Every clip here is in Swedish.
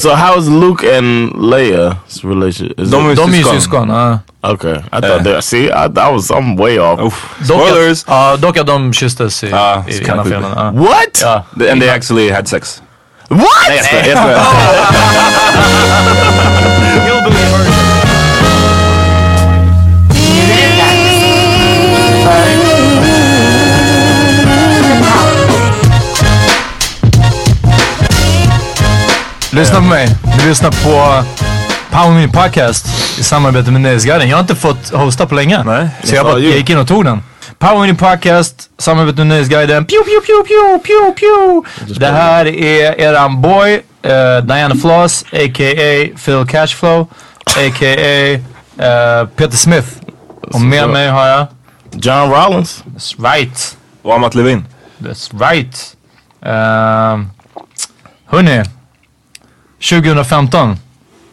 So how's Luke and Leia's relationship? Is De it- är De syskon. syskon. ja. Okay, I thought that. See, I, I was I'm way off. Oof. Dock Spoilers! Att, ja, dock att de kysstes i, Ja, i så ena kan filmen. Ja. What? Ja. And they actually had sex. What? Nej jag skojar, Lyssna på mig. Du lyssnar på Power Me Podcast i samarbete med Nöjesguiden. Jag har inte fått hosta på länge. Nej. Så jag, bara, jag gick in och tog den. Power Me Podcast, samarbete med Nöjesguiden. Pew, pew, pew, pew, pew, pew. Det här är eran boy, eh, Diana Floss, a.k.a. Phil Cashflow, a.k.a. eh, Peter Smith. Och med mig har jag... John Rollins. That's right. Och Amat Levin. That's right. Uh, hörni, 2015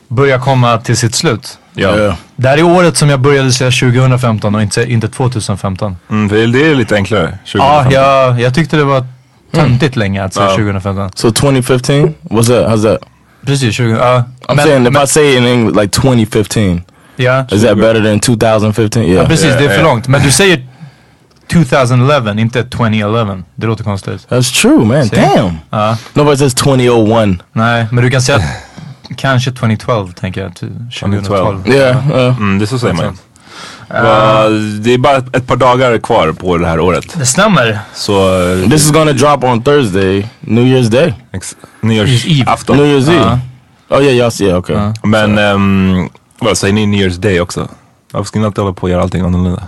börjar komma till sitt slut. Yeah. Det här är året som jag började säga 2015 och inte, inte 2015. Mm, för det är lite enklare. 2015. Ja, jag, jag tyckte det var töntigt länge att säga Ja. 2015. So 2015. What's that? How's that? Precis, 20, ja. I'm Men- saying if men- I say it in English like 2015, ja. is that better than 2015? Yeah. ja, precis, det är för ja. långt. Men du säger 2011, inte 2011. Det låter konstigt. That's true, man. See? Damn. Ja. Nobody says 2001. Nej, men du kan säga kanske 2012, tänker jag. till 2012. Yeah. Uh, Mm, det så säger man ju. Va, Det är bara ett, par dagar kvar på det här året. Det stämmer. Så eh, this is gonna drop on Thursday, New Year's Day, ex- Eve. nyårsafton. New Year's. Eve. Oh yeah, y'all see. Yeah, okay. Uh. Men um, vad säger ni New Year's Day också? Varför ska ni alltid hålla på och göra allting annorlunda?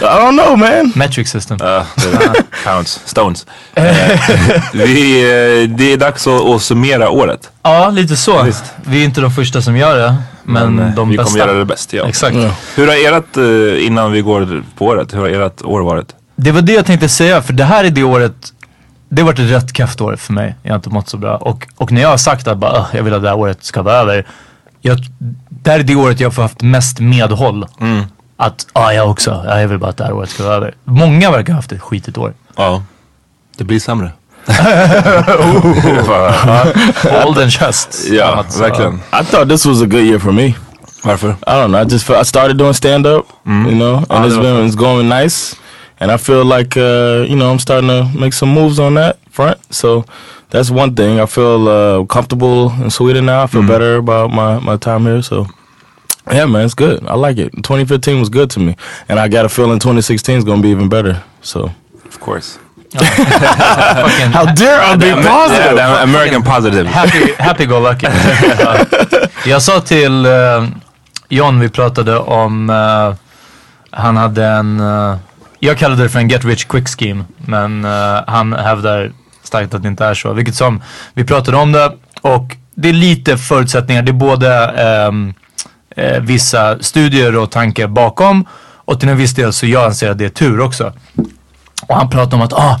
I don't know, man. Metric system. Uh. Counts. Stones. Eh, vi, eh, det är dags att, att summera året. Ja, lite så. Visst. Vi är inte de första som gör det. Men, eh, de vi bästa. kommer göra det bäst. Ja. Exakt. Hur har ert, innan vi går på året, hur har ert år varit? Det var det jag tänkte säga, för det här är det året det har varit ett rätt kefft år för mig. Jag har inte mått så bra. Och, och när jag har sagt att bara, "Ugh, jag vill att det här året ska vara över. Jag, det här är det året jag har haft mest medhåll. Att, ja jag också. Ja, jag vill bara att det här året ska vara över. Många verkar ha haft ett skitigt år. Ja, det blir sämre. Old and just. Annat så- verkligen. I thought this was a good year for me. Varför? I don't know. I just felt, I started doing stand up, you know, and Ah, it's been it's going nice, and I feel like uh, you know I'm starting to make some moves on that front. So that's one thing. I feel uh, comfortable in Sweden now. I feel better about my my time here. So. Yeah, man, it's good. I like it. 2015 was good to me, and I got a feeling 2016 is gonna be even better. So, Of course. How dare I be Yeah, positive? the American positive. happy, happy go lucky. Ja. Jag sa till eh, John, vi pratade om, eh, han hade en, eh, jag kallade det för en get rich quick scheme. Men han hävdar starkt att det inte är så. Vilket som, vi pratade om det och det är lite förutsättningar. Det är både ehm, eh, vissa studier och tankar bakom och till en viss del så jag anser att det är tur också. Och han pratar om att ah,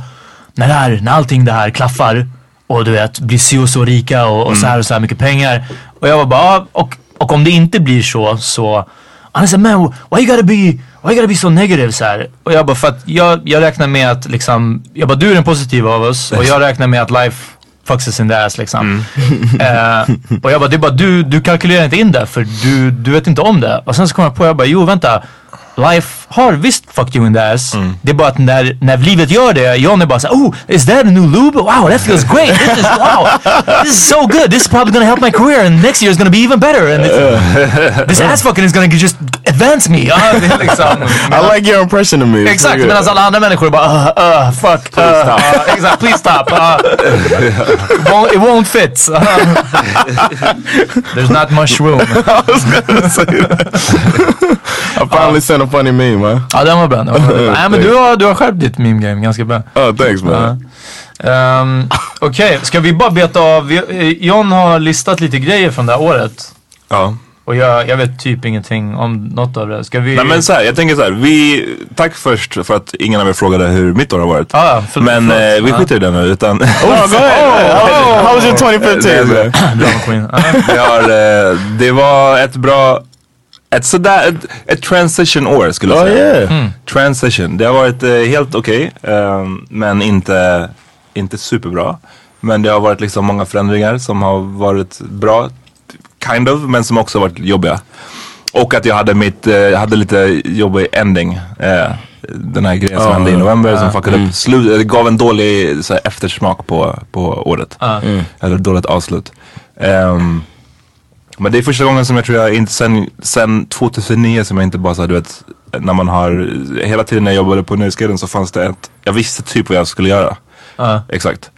när, det här, när allting det här klaffar och du vet blir si och så rika och, och så här och så här mycket pengar. Och jag var bara, ah, och, och om det inte blir så så han sa man why you gotta be, why you gotta be so negative så här. Och jag bara för att jag, jag räknar med att liksom, jag bara du är den positiva av oss och jag räknar med att life fucks us in the ass liksom. Eh, och jag bara, det är bara du, du kalkylerar inte in det för du, du vet inte om det. Och sen så kom jag på, jag bara, jo vänta. Life har visst fucked you in the ass. Det är bara att när, när livet gör det, John är bara såhär, oh, is that a new lube? Wow, that feels great. This is, wow, this is so good. This is probably gonna help my career and next year is gonna be even better. And this, this ass fucking is gonna just advance me. Ja, det är liksom, I like your impression of me. It's Exakt, medan alla andra människor bara uh, uh, fuck, uh, uh, exakt, please stop. Uh, it, won't, it won't fit. Uh, there's not much room. I was gonna say that. I finally sent a funny meme, man. Ja, den var bra. Den var bra. Nej, men du har, du har skärpt ditt meme game ganska bra. Oh, thanks, man. Um, Okej, ska vi bara beta av? eh, John har listat lite grejer från det här året. Ja. Och jag, jag vet typ ingenting om något av det. Ska vi... Nej men så här, jag tänker så här, vi, tack först för att ingen av er frågade hur mitt år har varit. Ah, förlåt, men förlåt. eh, vi Ja. skiter i det nu utan Oh, go ahead. How, was your 2015, Nej, man? Drama queen. Vi har, eh, det var ett bra, ett sådär, ett, ett transition år skulle jag Oh, säga. yeah. Transition, det har varit eh, helt okej ehm, men inte, inte superbra. Men det har varit liksom många förändringar som har varit bra, kind of, men som också har varit jobbiga. Och att jag hade mitt, eh, hade lite jobbig ending. Eh, den här grejen som hände i november som fuckade upp, slu- det gav en dålig så här, eftersmak på, på året. Eller dåligt avslut. Ehm, men det är första gången som jag tror jag inte sen, sen 2009 som jag inte bara sa du vet när man har hela tiden när jag jobbade på Nöjesguiden så fanns det ett, jag visste typ vad jag skulle göra. Ja. Exakt.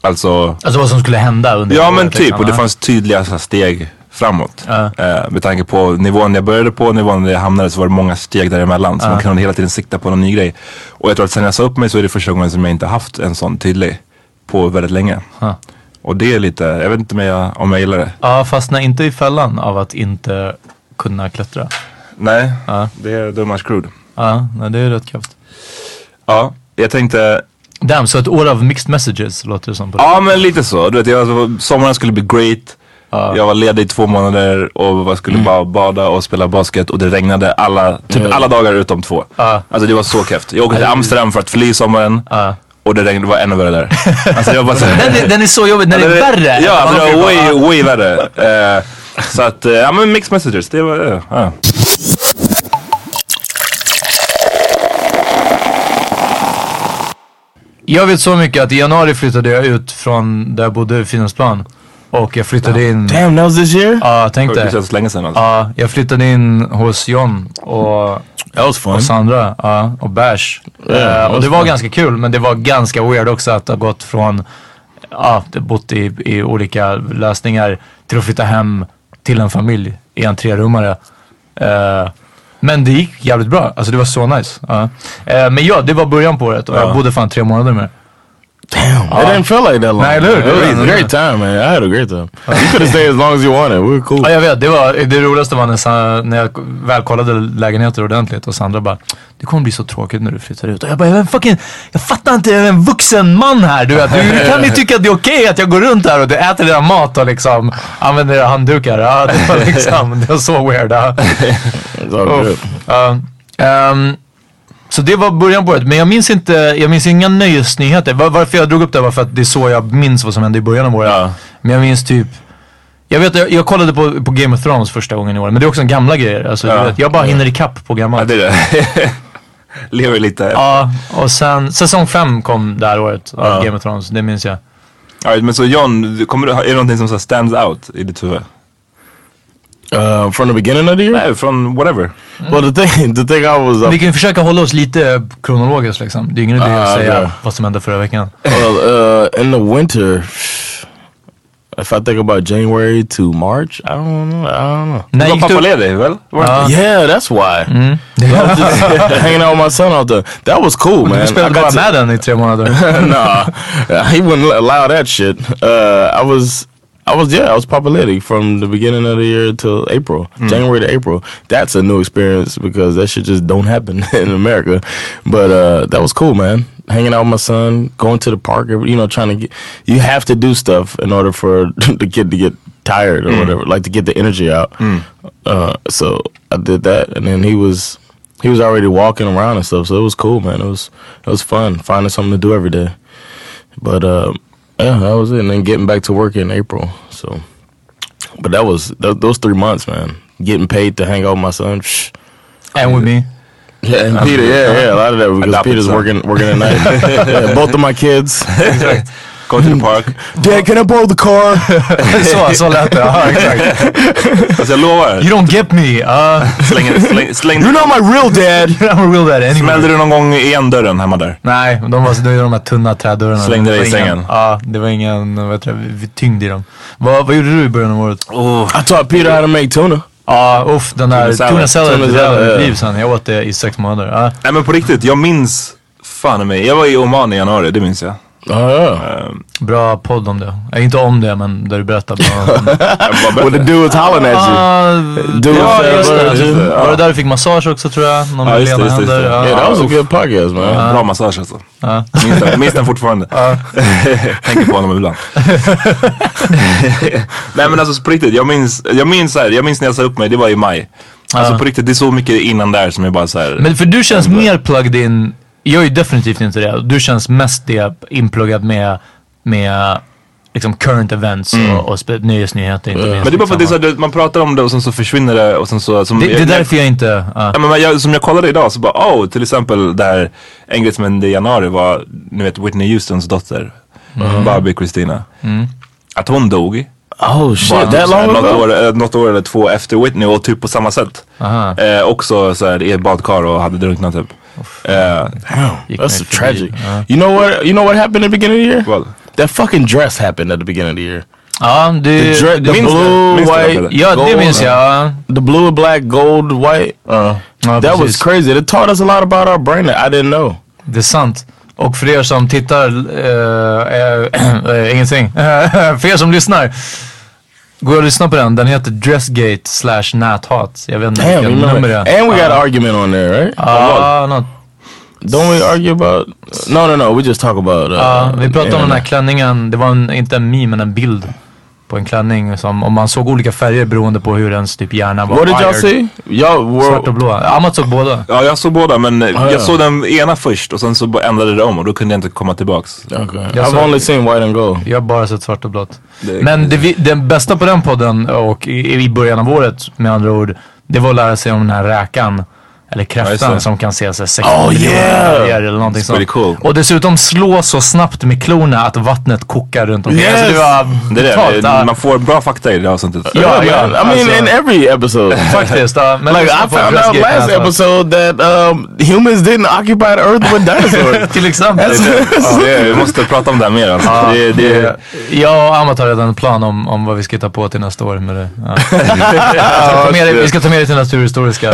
Alltså, Alltså vad som skulle hända under ja men typ liksom. och det fanns tydliga så här, steg framåt. Ja. Eh, med tanke på nivån jag började på, nivån där jag hamnade så var det många steg däremellan. Så man kunde hela tiden sikta på någon ny grej. Och jag tror att sen jag sa upp mig så är det första gången som jag inte haft en sån tydlig på väldigt länge. Ja. Och det är lite, jag vet inte om jag, om jag gillar det. Ja, fastna inte i fällan av att inte kunna klättra. Nej, Ja. det är, man screwed. Ja, nej, det är rätt kraftigt. Ja, jag tänkte, Damn, så ett år av mixed messages låter det som. På ja men lite så. Du vet, jag, sommaren skulle bli great. Jag var ledig i två månader och skulle bara bada och spela basket och det regnade alla, typ alla dagar utom två. Ja. Alltså det var så keft. Jag åkte till Amsterdam för att fly sommaren Ja. Och det regnade, det var ännu värre där. Alltså jag var så Den, är, den är så jobbig när det är värre. Ja, det blir var bara, way, way värre. Eh, så att, eh, ja men mixed messages, det var, uh, ja. Jag vet så mycket att i januari flyttade jag ut från där jag bodde i Fridhemsplan. Och jag flyttade in... Damn, that was this year? Ja, tänk Det dig. känns länge sedan alltså. Ja, jag flyttade in hos John och, That was fun. och Sandra ja, och Bash. Yeah, Eh, och det var ganska kul men det var ganska weird också att ha gått från, ja, det bott i, i olika lösningar till att flytta hem till en familj i en trerummare. Eh, Men det gick jävligt bra. Alltså det var så nice. Eh, men ja, det var början på året och jag bodde fan tre månader med Damn, it didn't feel like that long. Nej, eller hur? It was a great time, man. I had a great time. You could have stayed as long as you wanted. We were cool. Ja, jag vet. Det, var, det roligaste var när, när jag väl kollade lägenheter ordentligt och Sandra bara Det kommer bli så tråkigt när du flyttar ut. Och jag bara, jag, är fucking, jag fattar inte, jag är en vuxen man här. Du, vet. du kan ju tycka att det är okej att jag går runt här och äter era mat och liksom använder era handdukar. Ja, det var liksom, det var så weird. Ja. It's all good. Ja. Så det var början på året. Men jag minns inte, jag minns inga nöjesnyheter. Var, varför jag drog upp det var för att det är så jag minns vad som hände i början av året. Ja. Men jag minns typ jag vet, jag, jag kollade på, på Game of Thrones första gången i år, men det är också gamla grejer. Alltså, Ja. vet, jag bara hinner ikapp på Ja, gammalt. det är det. Lever lite. Ja, och sen säsong fem kom det här året av Ja. Game of Thrones, det minns jag. Ja, men så John, kommer du, är det någonting som så stands out i ditt huvud? Uh, from the beginning of the year? Nej, från whatever. Well, the thing, the thing I was... Uh, Vi kan ju försöka hålla oss lite kronologiskt liksom. Det är ingen idé att Ah, säga okej. vad som hände förra veckan. well, uh, in the winter, if I think about January to March, I don't know. I don't know. När Du var gick du... pappaledig väl? Yeah, that's why. I was just hanging out with my son out there. That was cool, man. Du I spelade got bara to- Madden i tre månader. nah, he wouldn't allow that shit. Uh, I was, I was, yeah, I was popularity from the beginning of the year till April, January to April. That's a new experience because that shit just don't happen in America. But uh, that was cool, man. Hanging out with my son, going to the park, you know, trying to get. You have to do stuff in order for the kid to get tired or whatever, like to get the energy out. Uh, so I did that, and then he was. He was already walking around and stuff, so it was cool, man. It was it was fun finding something to do every day. But uh, yeah, that was it. And then getting back to work in April. So, but that was th- those three months, man. Getting paid to hang out with my son. Psh. And with me. Yeah, and Peter. Yeah, yeah, a lot of that because Adopted Peter's son. working working at night. yeah, both of my kids. Go to the park. Dad, can I borrow the car? så, så lät det. Ja, exakt. Alltså jag lovar. You don't get me. Uh, Släng, släng, släng, You're not my real dad. I'm a real dad anyway. smällde du någon gång igen dörren hemma där? Nej, de var det var de här tunna trädörrarna. Slängde Det dig i sängen. Ja, det var ingen heter det, tyngd i dem. Vad, vad gjorde du i början av året? I taught Peter how to make tuna. Ja, uff, den där Tuna salad. tuna salad. Liv sen. Jag åt det i sex månader. Ja. Nej men på riktigt, jag minns fan i mig. Jag var i Oman i januari, det minns jag. Yeah. Bra podd om det. Äh, inte om det, men där du berättar bra om det. When the dude was hollering at you. Ah, Do ja, it, just det. just det. Var det där du fick massage också tror jag? Någon Ja, med lena händer? Ja. Yeah, that was a good podcast, man. Bra massage alltså. Ja. Minns den, minns den fortfarande. Tänker på honom ibland. Nej men alltså på riktigt, jag minns, jag minns, så här, jag minns när jag sa upp mig, det var i maj. Alltså på riktigt, det är så mycket innan där som jag bara såhär. Men för du känns mer plugged in. Jag är ju definitivt inte det. Du känns mest det inpluggad med, med liksom current events och, och spe- nyhetsnyheter. Inte minst, Men det är bara för att det är så här, man pratar om det och sen så försvinner det och sen så... Som det, det är jag, därför jag inte... ja. Ja, men jag, som jag kollade idag så bara, oh, till exempel där en grej som hände i januari var, ni vet Whitney Houstons dotter, Barbie Christina. Att hon dog. Oh shit, Bara that long något, år, eh, något år eller två efter Whitney och typ på samma sätt. Aha. Eh, också så här, i ett badkar och hade drunknat typ. Eh, Gick That's tragic. Ja. You know what? You know what happened at the beginning of the year? vad? That fucking dress happened at the beginning of the year. Ja, The, det... dre- the blue, Minns white, Peter? Ja, det gold, minns jag. The blue, black, gold, white. Uh, Ja, that was crazy. It taught us a lot about our brain that I didn't know. Det är sant. Och för er som tittar, äh, ingenting. för er som lyssnar. Gå och lyssna på den. Den heter Dressgate slash näthat. Jag vet inte Damn, vilken nummer det är. And we got an argument on there, right? Ja, något. Don't we argue about? No, no, no. We just talk about. Uh, Ja, vi pratade om den här klänningen. Det var en, inte en meme men en bild på en klänning. Som, om man såg olika färger beroende på hur ens typ hjärna var What did y'all wired. see? Y'all Svart och were. blå. Amat såg båda. Ja, jag såg båda men ja. jag såg den ena först och sen så ändrade det om och då kunde jag inte komma tillbaks. Okay. Jag I've saw- only seen white and gold. Jag har bara sett svart och blått. Det Men det, den bästa på den podden och i, i början av året med andra ord. Det var att lära sig om den här räkan. Eller kräftan som kan se här 60 Oh, yeah! eller någonting sånt. cool. Och dessutom slå så snabbt med klorna att vattnet kokar runt omkring. Yes! Alltså det var Det är det, man får bra fakta i det avsnittet. Ja, ja. I mean, alltså- in every episode. Faktiskt. ja. Men like I found out last alltså. episode that um, humans didn't occupy the earth with dinosaurs. Till exempel. Ja, det, vi måste prata om det här mer alltså. Ja, det, det, Jag och Amat har redan en plan om, om vad vi ska hitta på till nästa år med det. Ja. vi, ska ta med vi ska ta med det till Naturhistoriska.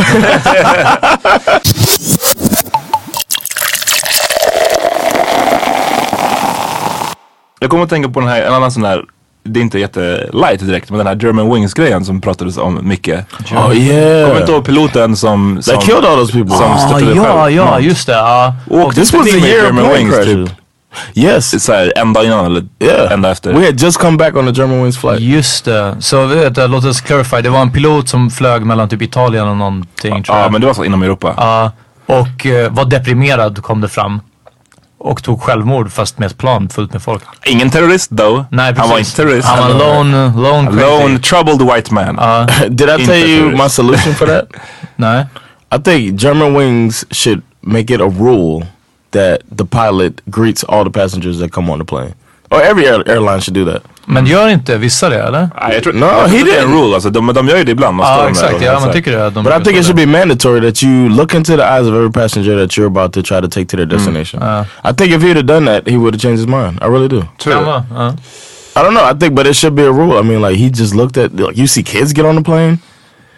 Jag kommer att tänka på den här, en annan sån här, det är inte jätte light direkt, men den här German Wings grejen som pratades om mycket. oh yeah. Kommer inte ihåg piloten som, They som, killed all those people. som Ah, ja, själv. ja, just det. Ja. Och This was the year of German plane Wings crashes. typ. Yes. Så här, en dag innan eller Yeah. en dag efter. We had just come back on the German Wings flight. Just det. Så vet du, låt oss clarify. Det var en pilot som flög mellan typ Italien och någonting tror Ja jag. men det var så inom Europa. Ja, och eh, var deprimerad kom det fram. Och tog självmord fast med ett plan fullt med folk. Ingen terrorist though. Nej precis. Han var inte terrorist. Han var lone, lone. Lone troubled white man. Did I tell you terrorist. my solution for that? Nej. I think German Wings should make it a rule that the pilot greets all the passengers that come on the plane. Or every air airline should do that. Men gör inte vissa det eller? Nej, jag tror, No, jag tror he inte det är en didn't. rule alltså. De, de gör ju det ibland. Man ah, står Ja där exakt, ja man tycker det. De But I think it should be mandatory that you look into the eyes of every passenger that you're about to try to take to their mm. destination. Ah. I think if he'd have done that, he would have changed his mind. I really do. Tror Kan du? ja. I don't know. I think, but it should be a rule. I mean, like he just looked at. Like, you see kids get on the plane.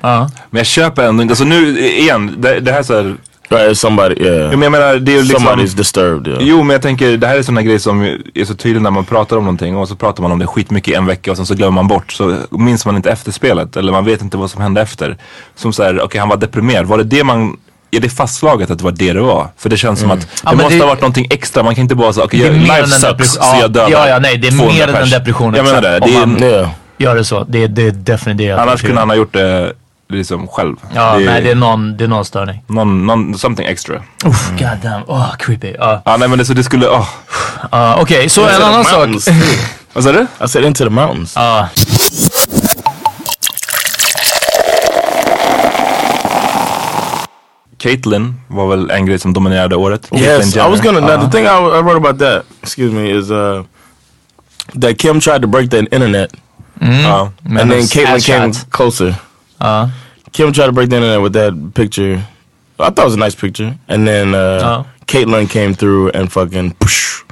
Ja. Men jag köper ändå inte, alltså nu igen, det, det här är så här, Right, if somebody, yeah. men jag menar det är liksom Somebody's disturbed. Yeah. Jo men jag tänker det här är sådana grejer som är så tydligt när man pratar om någonting och så pratar man om det skitmycket i en vecka och sen så glömmer man bort så minns man inte efterspelet eller man vet inte vad som hände efter. Som såhär, okej han var deprimerad, var det det man är det fastslaget att det var det det var? För det känns som att det Ja, måste det- ha varit någonting extra. Man kan inte bara säga okej Det är okay, mer life sucks depression. så Ja, jag dödar ja, ja, nej, det är 200 mer än en depression, Jag menar det. det är, Om man- Yeah. Gör det så. Det, det är definitivt det. jag annars kunde han ha gjort det liksom själv. Ja, nej det är någon, det är någon störning. någon, någon, something extra. Uff, god damn. Åh, creepy. Ja. Ja nej men det, så det skulle, åh. Ja, Okej, så en annan sak. Vad sa du? I said into the mountains. Ja. Caitlyn var väl en grej som dominerade året. Yes, I was gonna. Now, the thing I, I wrote about that, excuse me, is uh, that Kim tried to break the internet, Ja. and then Caitlyn came shot. closer. Ja. Kim tried to break the internet with that picture. I thought it was a nice picture, and then uh, Oh. Caitlyn came through and fucking poosh,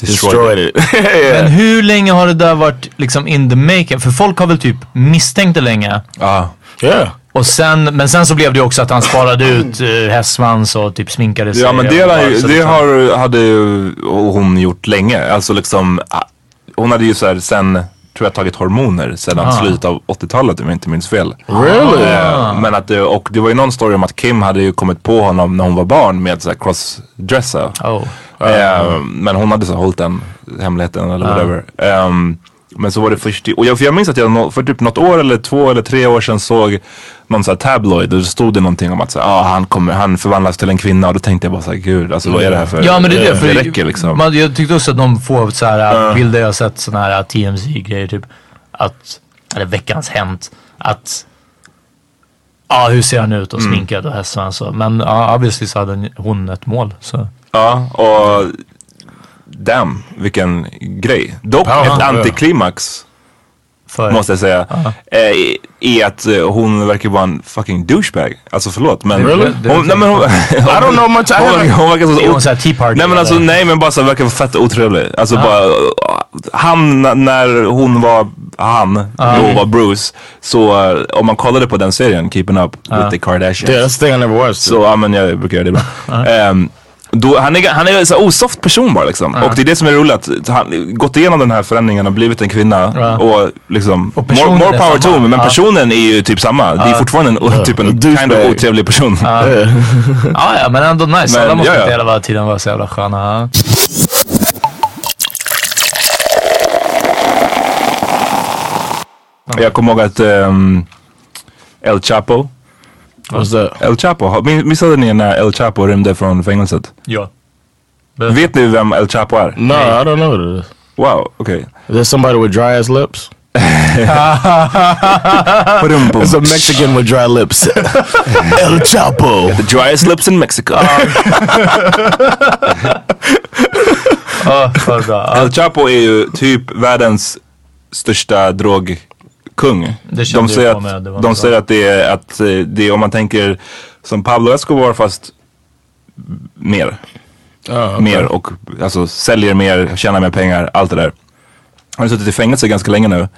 Destroyed destroyed it. yeah. Men hur länge har det där varit liksom in the making? För folk har väl typ misstänkt det länge. Ja. yeah. Och sen, men sen så blev det också att han sparade ut uh, hästsvans och typ sminkade sig. Ja men det, så det liksom- har, hade ju hon gjort länge. Alltså liksom, ah, hon hade ju så här sen, tror jag tagit hormoner sedan Ah. slutet av 80-talet om jag inte minns fel. Really? Eh, Men att det, och det var ju någon story om att Kim hade ju kommit på honom när hon var barn med så här crossdressa. Oh. Eh, men hon hade så hållit den hemligheten eller Ah. whatever. Ehm, men så var det först och jag, för jag minns att jag för typ något år eller två eller tre år sedan såg någon sån här tabloid och det stod det någonting om att så, ah, han, kommer, han förvandlas till en kvinna och då tänkte jag bara såhär gud alltså vad är det här för Ja men det är det. det För räcker liksom. Man, jag tyckte också att de får så här bilder, jag sett såna här TMZ-grejer typ. Att, eller veckans hänt. Att, ja hur ser han ut och sminkad och hästsvans och Men ja, obviously så hade hon ett mål. Så. Ja och damn vilken grej. Dock Ja, ett antiklimax För, måste jag säga. Eh, är att eh, hon verkar vara en fucking douchebag. Alltså förlåt men. Really? Hon, nej, men hon, I don't know much. I Hon, verkar- haven't. hon verkar så Är hon tea party, Nej men alltså nej men bara så verkar vara fett otrevlig. Alltså bara han när hon var han och var Bruce. Så eh, om man kollade på den serien Keeping Up with the Kardashians. Yeah, that's the thing I never watched. Så ja men jag brukar göra det ibland. Då, han är, han är en så osoft person bara liksom. Och det är det som är roligt. att Han gått igenom den här förändringen och blivit en kvinna. Ja. Och liksom, Och more, more power to him. Men Ja. personen är ju typ samma. Det är fortfarande en, typ en Douchebag. kind of otrevlig person. ja, ja men ändå nice. Men, Alla måste ja, ja. inte hela tiden vara så jävla sköna. Jag kommer ihåg att ehm, El Chapo. What's that? El Chapo, missade ni när El Chapo rymde från fängelset? Ja. Vet ni vem El Chapo är? No, I don't know what it is. Wow, okej. Is that somebody with dry ass lips? It's a Mexican with dry lips. El Chapo. The driest lips in Mexico. Bra. Ja, El Chapo är ju typ världens största drogkung. Det kände de säger, med, det att, de säger att det är att eh, det är om man tänker som Pablo Escobar fast mer. Mer och alltså säljer mer, tjänar mer pengar, allt det där. Han har suttit i fängelse ganska länge nu.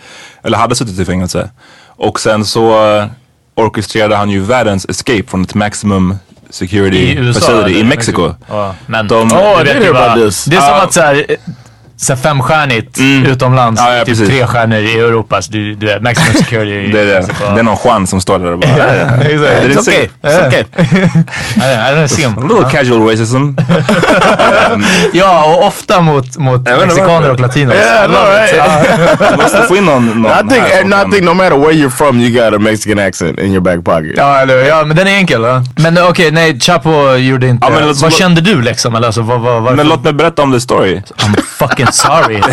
Eller hade suttit i fängelse. Och sen så eh, orkestrerade han ju världens escape från ett maximum security I USA? facility i? Mexiko. Ja, men De- Oh, vad- about this. Det är som att så här, eh, så femstjärnigt utomlands, Ja, ja, typ precis. tre stjärnor i Europa. Så du, du är maximum security. Det är det. Mexiko. Det är någon Juan som står där och bara... Exakt. It's okay. It's okay. I don't see A him. little casual racism. Ja, och ofta mot, mot mexikaner och latinos. Yeah, I know, right? Du måste få in någon, någon I think, här I think no matter where you're from, you got a Mexican accent in your back pocket. Ja, eller? Ja, men den är enkel. Va? Men eh, okej, nej, Chapo gjorde inte... Ja, men alltså, vad kände du liksom? Eller alltså, vad, vad, varför? Men låt mig berätta om the story. I'm fucking sorry.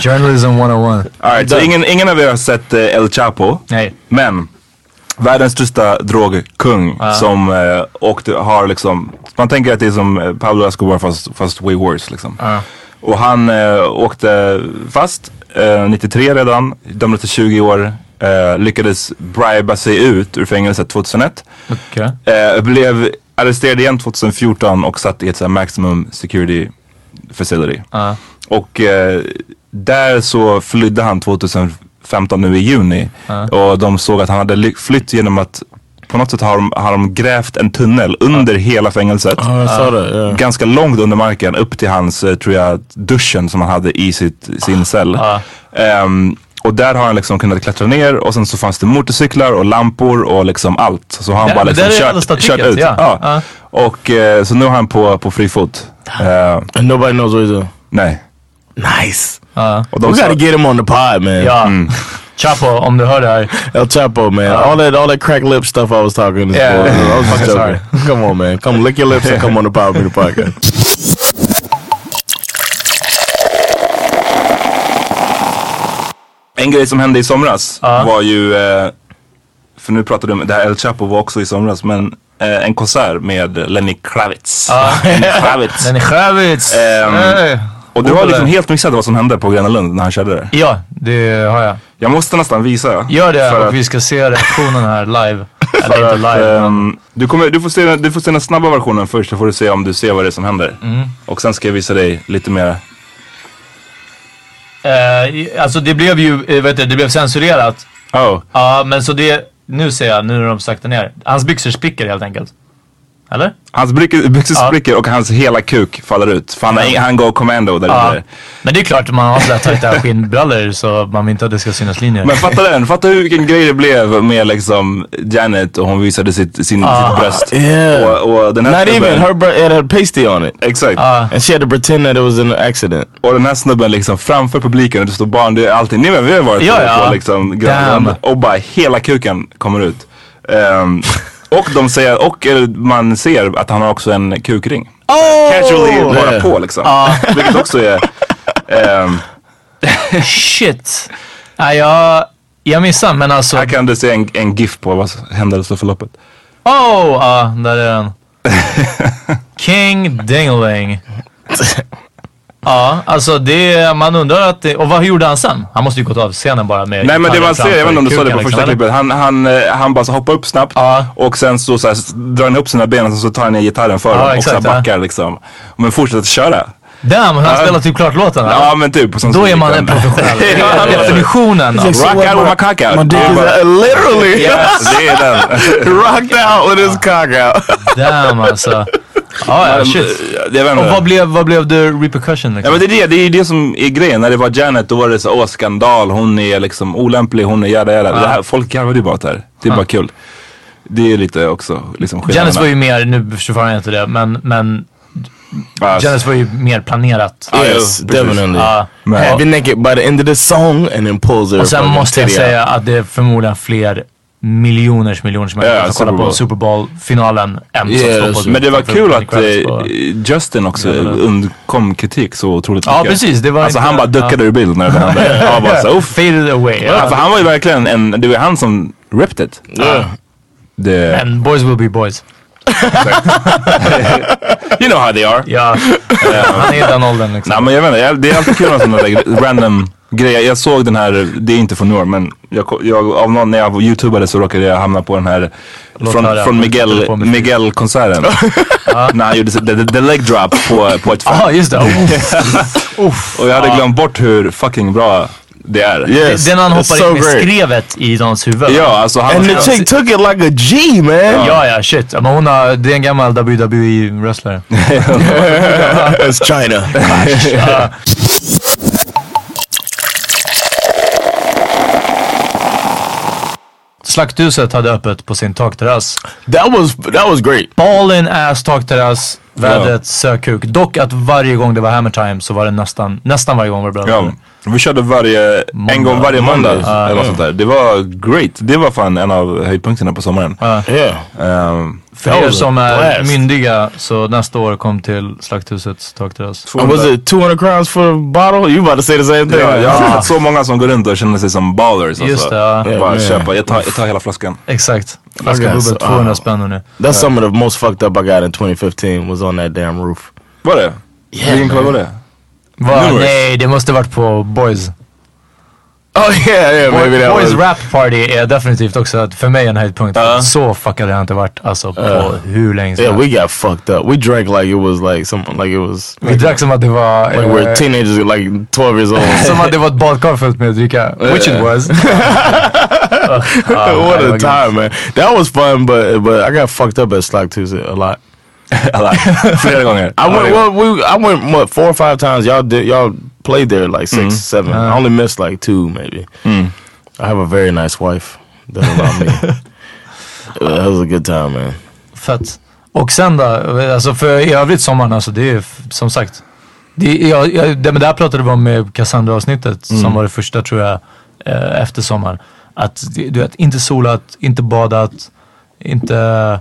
Journalism 101. All right, så ingen, ingen av er har sett eh, El Chapo. Nej. Men världens största drogkung som eh, åkte, har liksom, man tänker att det är som eh, Pablo Escobar fast, fast way worse liksom. Och han åkte fast eh, 93 redan, dömdes till 20 år, lyckades briba sig ut ur fängelset 2001. Okej. Eh, blev arresterad igen 2014 och satt i ett så här maximum security facility. Ja. Och eh, där så flydde han 2015 nu i juni. Och de såg att han hade ly- flytt genom att på något sätt har de, har de grävt en tunnel under hela fängelset. Saw that. Yeah. Ganska långt under marken upp till hans, eh, tror jag, duschen som han hade i sitt, sin cell. Ehm, och där har han liksom kunnat klättra ner och sen så fanns det motorcyklar och lampor och liksom allt. Så har han Där- bara liksom kört, kört ut. ja. Ja. Ja. Och eh, så nu är han på, på fri fot. And nobody knows what he's doing. nej. Nice. Ja. Och We gotta get him on the pod, man. Ja. Chapo, om du hör det här. El Chapo, man. all that, all that crack lip stuff I was talking. Is Yeah. I was just Fucking joking. come on, man. Come lick your lips and come on the Power Meter podcast. En grej som hände i somras var ju, eh, för nu pratar du om, det här El Chapo var också i somras, men eh, en konsert med Lenny Kravitz. Lenny Kravitz. Är Kravitz. Ehm, Hey. Och du har liksom helt missat vad som hände på Gröna Lund när han körde det. Ja, det har jag. Jag måste nästan visa. Gör det och att- vi ska se reaktionen här live. Eller inte live. ehm, du, kommer, du, får se, du får se den snabba versionen först så får du se om du ser vad det är som händer. Mm. Och sen ska jag visa dig lite mer. Eh, alltså det blev ju, eh, vet du, det blev censurerat. Oh. Ja, men så det, nu ser jag, nu när de saktar ner. Hans byxor spricker helt enkelt. Eller? Hans byxor byxor Ja. spricker och hans hela kuk faller ut. För han, har- han går commando där Ja. inne. Men det är klart, man har sådär tajta skinnbrallor så man vill inte att det ska synas linjer. Men fatta den, fatta hur vilken grej det blev med liksom Janet och hon visade sitt, sin, Ah. sitt bröst. Yeah. Och, och den här Not snubben, even. Her it had pasty on it. Exakt. And she had to pretend that it was an accident. Och den här snubben liksom framför publiken och det står barn, det är alltid, ni vet vi har varit Ja, på, ja. på liksom och bara hela kuken kommer ut. Ehm, och de säger, och eh, man ser att han har också en kukring. Casually bara Yeah. på liksom. Vilket också är, ehm, Shit. Nej, jag, jag missade men alltså. här kan du se en, en GIF på vad händelseförloppet. Oh! Ja, där är den. King Dingeling. Ja, alltså det, man undrar att det, och vad gjorde han sen? Han måste ju gått av scenen bara med Nej men det man ser, jag vet inte om du såg det på första kuken, klippet. Han, han, eh, han bara så hoppar upp snabbt Ja. och sen så, så här, drar han upp sina ben och så tar han ner gitarren för Ja, honom och så exakt, ja. backar liksom. Men fortsätter köra. Damn, han spelar typ klart låten. Ja men typ. sen Då så är man han- en professionell. Definitionen. av- Rock out with my cock out. Literally Det är den. rocked out with his cock out. Damn alltså. Ja, ja, shit. Jag vet Och vad blev, vad blev the repercussion Ja liksom? men det är det, det är det som är grejen. När det var Janet då var det så åh skandal, hon är liksom olämplig, hon är jada jada. Det här, folk garvade ju bara åt det här. Det är bara kul. Det är lite också liksom. Janice var ju mer, nu försvarar jag inte det, men, men Ja, Janice var ju mer planerat. Ja, jo, Yes, definitely. Ja. Men- Have you naked by the end of the song and then pulls her Och sen måste jag säga att det är förmodligen fler miljoners miljoners människor Ja, som kollar på. Super Bowl-finalen Yeah, på Men det var kul att eh, Justin också undkom kritik så otroligt Ja, mycket. precis, det var alltså inte- han bara duckade ur bild när det hände. Han bara så. Faded away. Ja, för han var ju verkligen en, det var han som ripped it. Yeah. Det, And boys will be boys. you know how they are. Ja, han är i den åldern liksom. Nej men jag vet inte, det är alltid kul med sådana random grejer. Jag såg den här, det är inte från New York men jag, jag, av någon, när jag youtubade så råkade jag hamna på den här Låt från, höra. från Miguel, på med? Miguel-konserten. när han gjorde the, the leg drop på, på ett Ja, fält. just det. Och jag hade glömt bort hur fucking bra det är. Yes. Den han It's hoppar so in med great. skrevet i någons huvud. Ja, alltså han... And the chick took it like a G, man. Ja, ja, shit. Men hon har, det är en gammal WWE-wrestlare. That's China. Slakthuset hade öppet på sin takterrass. that was that was great. Ballin ass takterrass, vädret sökuk. Dock att varje gång det var hammer time så var det nästan, nästan varje gång var det bra Ja, vi körde varje, en gång varje måndag. Mondays. eller något sånt där. Det var great. Det var fan en av höjdpunkterna på sommaren. Yeah. Ehm, För er som är blast. myndiga så nästa år kom till Slakthusets takterrass. And was it 200 crowns for a bottle? You about to say the same thing? Ja, jag har sett så många som går runt och känner sig som ballers. Just alltså. det, ja. Yeah, Bara köpa, jag tar, jag tar hela flaskan. Exakt. Flaska Okay, bubbel, so, 200 uh, spänn nu. That's some of the most fucked up I got in 2015 was on that damn roof. Var det? Vilken klubb var det? Va, nej, det måste varit på Boys. Oh yeah, yeah, maybe that Boys was. Rap Party är definitivt också för mig en höjdpunkt. Ja. Så fuckad har jag inte varit alltså på Ja. hur länge som Yeah, we got fucked up. We drank like it was like some like it was Vi drack som att det var... like eh, we're teenagers, like 12 years old. som att det var ett badkar fullt med dricka. Which it was. what a time, man! That was fun, but but I got fucked up at Slack Tuesday a lot. Alla. Flera gånger. I went well. We I went what four or five times. Y'all did y'all played there like 6 seven. I only missed like two maybe. I have a very nice wife that allowed me. Uh, that was a good time, man. Fett. Och sen då, alltså för i övrigt sommaren, alltså det är som sagt. Det, jag, jag, det, men det här pratade vi om med Cassandra-avsnittet som var det första tror jag eh, efter sommaren. Att du vet, inte solat, inte badat, inte...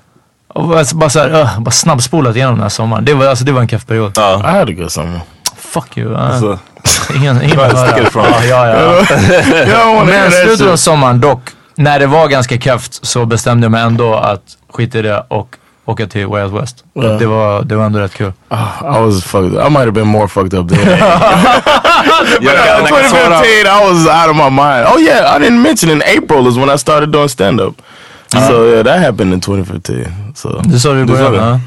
och bara- Bara såhär, uh, bara snabbspolat igenom den här sommaren. Det var, alltså, det var en keff period. Ja. I had a good summer. Fuck you. Uh, Alltså, ingen ingen höra. Ja, ja, ja. Men slutet av sommaren dock, när det var ganska kefft så bestämde jag mig ändå att skita i det och åka till Way Out West. Ja. Det, var, det var ändå rätt kul. I was fucked. up. I might have been more fucked up jag kan svara. 2015, I was out of my mind. Oh yeah, I didn't mention in April is when I started doing stand up. So yeah, that happened in 2015. So sa det i Du sa början?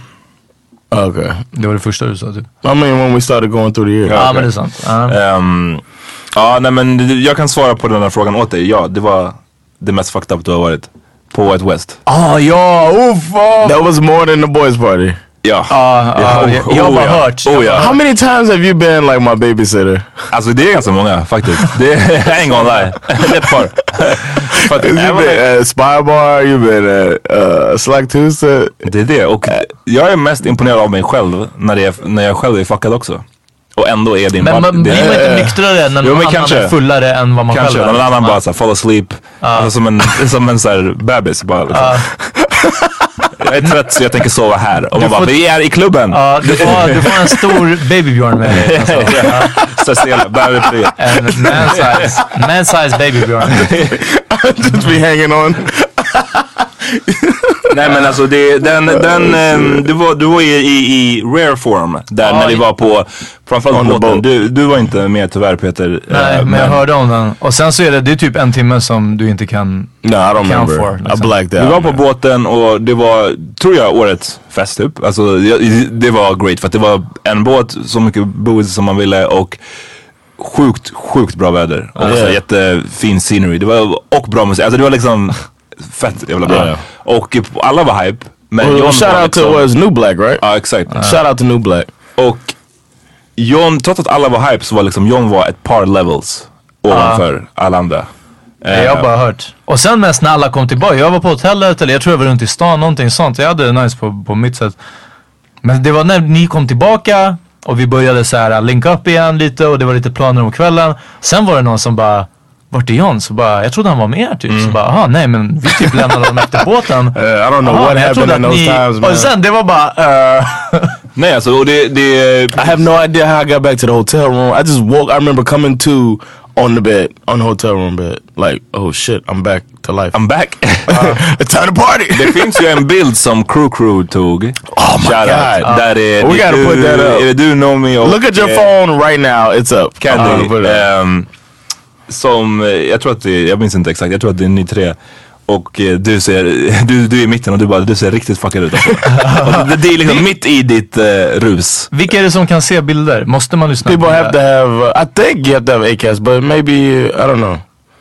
okay. Det var det första du sa typ. I mean when we started going through the year. Ja, okej. men det är sant. Ja. Ehm, ja, nej men jag kan svara på den här frågan åt dig. Ja, det var det mest fucked up du har varit. På White West. Ah ja, uff! That was more than the boys party. Ja. Ja, ja, oh, jag- jag har oh, bara ja. hört. Oh, ja. How many times have you been like my babysitter? Alltså det är ganska många faktiskt. Det är, I ain't gonna lie. Det är ett par. You've been at Spy Bar, you've been at uh, Slack Tuesday. Det är det. Och jag är mest imponerad av mig själv när, det är, när jag själv är fuckad också. Och ändå är din Men man, blir man inte nyktrare när någon annan kanske. är fullare än vad man Kanske, själv är? någon annan bara såhär fall asleep. Alltså, som en, som en såhär bebis bara. Liksom. jag är trött så jag tänker sova här. Och man bara, vi är i klubben! Ja, du får, du får en stor babybjörn med dig. Alltså. Stressela, bebisfri. En man size, man size babybjörn. Just be hanging on. Nej men alltså det, den, den, ehm, du var, du var i, i, i rare form där när vi var på, framförallt båten. Du, du var inte med tyvärr Peter. Nej, Eh, men jag hörde om den. Och sen så är det, det är typ en timme som du inte kan... No, I don't Count remember. for, I liksom. blacked Vi out. var på båten och det var, tror jag, årets fest typ. Alltså det var great för att det var en båt, så mycket booze som man ville och sjukt, sjukt bra väder. Och så Ja. jättefin scenery. Det var, och bra musik. Alltså det var liksom fett jävla bra. Ja. Och alla var hype. Men Well, John shout var out to liksom- was New Black, right? Ja exakt. Shout out to New Black. Och John, trots att alla var hype så var liksom John var ett par levels ovanför alla andra. Eh, Jag har bara hört. Och sen mest när alla kom tillbaka. Jag var på hotellet eller jag tror jag var runt i stan, någonting sånt. Jag hade det nice på, på mitt sätt. Men det var när ni kom tillbaka och vi började så här linka upp igen lite och det var lite planer om kvällen. Sen var det någon som bara vart är John? Så bara, jag trodde han var med er typ. Så bara, aha, nej men vi typ lämnade dem efter båten. Uh, I don't know Aha, what happened in those ni- times, man. Och sen det var bara, uh, Nej alltså, och det, det I have no idea how I got back to the hotel room. I just woke. I remember coming to on the bed, on the hotel room bed. Like, oh shit, I'm back to life. I'm back. it's time to party. Det finns ju en bild som Crew Crew tog. Oh my Shout out. God. Där är, We gotta du, put that up. Är det du, Nomi och... Look at your phone right now. It's up. Candy. I'm som, eh, jag tror att det är, jag minns inte exakt, jag tror att det är ni tre. Och eh, du ser, du, du är i mitten och du bara, du ser riktigt fuckad ut alltså. det, det är liksom mitt i ditt eh, rus. vilka är det som kan se bilder? Måste man lyssna People på have to det? have. I think you have to have ACAS, but maybe I don't know.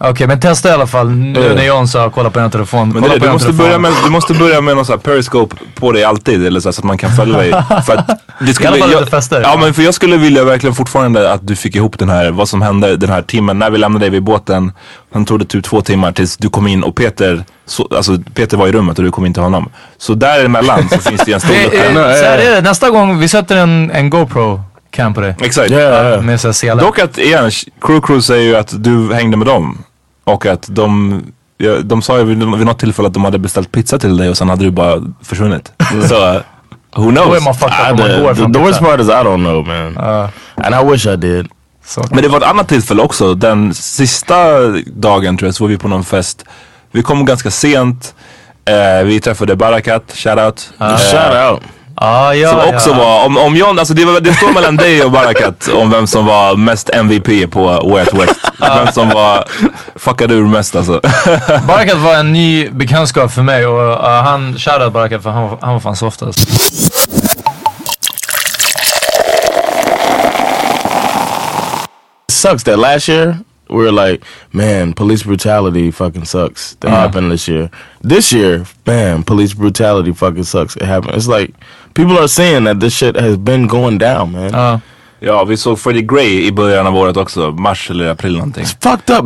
Okej men testa i alla fall. Nu när John sa kolla på den telefon. Men kolla det, på du, måste telefon. börja med, du måste börja med någon sån här periscope på dig alltid eller så, här, så att man kan följa dig. För att det skulle, I alla fall jag, lite fester. Ja men för jag skulle vilja verkligen fortfarande att du fick ihop den här, vad som hände den här timmen när vi lämnade dig vid båten. Han tog det typ två timmar tills du kom in och Peter, så, alltså Peter var i rummet och du kom in till honom. Så däremellan så finns det ju en stor Det, lucka. är, så här är det, nästa gång vi sätter en, en GoPro cam på dig. Exakt. Yeah, yeah. Med så. Dock att igen, Crew Crew säger ju att du hängde med dem. Och att de, ja, de sa ju vid, något tillfälle att de hade beställt pizza till dig och sen hade du bara försvunnit. Så, uh, who Då är knows? man fucked up man går the, the, worst part is I don't know, man. and I wish I did. Så. Men det var ett annat tillfälle också. Den sista dagen tror jag så var vi på någon fest. Vi kom ganska sent. Eh, vi träffade Barakat, shoutout. Eh, Shout out. Ah, ja, som också ja. var, om, om John, alltså det, var, det står mellan dig och Barakat om vem som var mest MVP på Way Out West. Vem som var, fuckade ur mest alltså. Barakat var en ny bekantskap för mig och uh, han, shoutout Barakat för han, var- han var fan softast. It sucks that last year we were like, man, police brutality fucking sucks. That happened this year. This year, man, police brutality fucking sucks. It happened. It's like people are saying that this shit has been going down, man. Ja. Ja, vi såg Freddie Gray i början av året också. Mars eller april någonting. It's fucked up.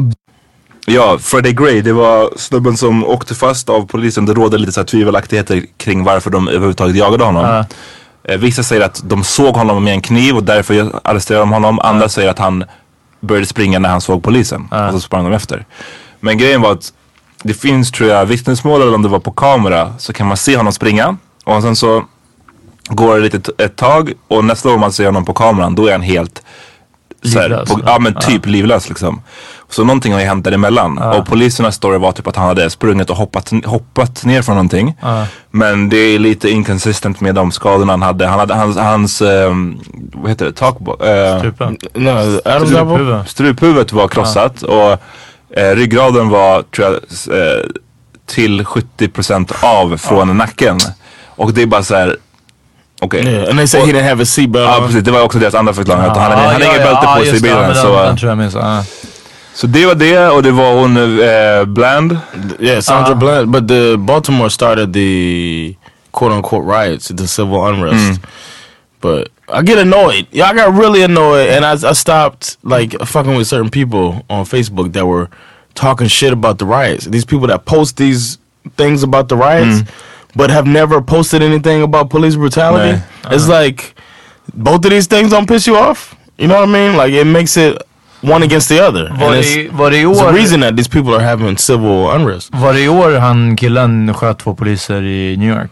Ja, Freddie Gray, det var snubben som åkte fast av polisen. Det råder lite så här tvivelaktigheter kring varför de överhuvudtaget jagade honom. Eh, vissa säger att de såg honom med en kniv och därför arresterade de honom. Andra säger att han började springa när han såg polisen. Och så sprang de efter. Men grejen var att det finns tror jag vittnesmål eller om det var på kamera så kan man se honom springa. Och sen så går det lite ett tag och nästa gång man ser honom på kameran då är han helt så här, Livlös, på, ja men typ livlös liksom. Så någonting har ju hänt däremellan. Och polisernas story var typ att han hade sprungit och hoppat, hoppat ner från någonting. Men det är lite inconsistent med de skadorna han hade. Han hade hans, hans ehm, vad heter det, takbo- eh, Strupen. Struphuvud. struphuvudet var krossat och eh, ryggraden var tror jag, eh, till 70% av från nacken. Och det är bara så här. Okej. Yeah, and they say he didn't have a seatbelt Ja precis, det var också deras andra förklaring. att han hade, Ah, han ja, inget ja, bälte ja, på sig i bilen. så, Den, tror jag minns. Ah. så det var det och det var hon eh, Bland. Yeah, Sandra Bland. But the Baltimore started the quote unquote riots, the civil unrest. But I get annoyed. Yeah, I got really annoyed, and I, I stopped like fucking with certain people on Facebook that were talking shit about the riots. These people that post these things about the riots, but have never posted anything about police brutality. It's like both of these things don't piss you off. You know what I mean? Like it makes it one against the other. Var And det, it's, var det i it's år, a reason that these people are having civil unrest. var det i år han killen sköt två poliser i New York?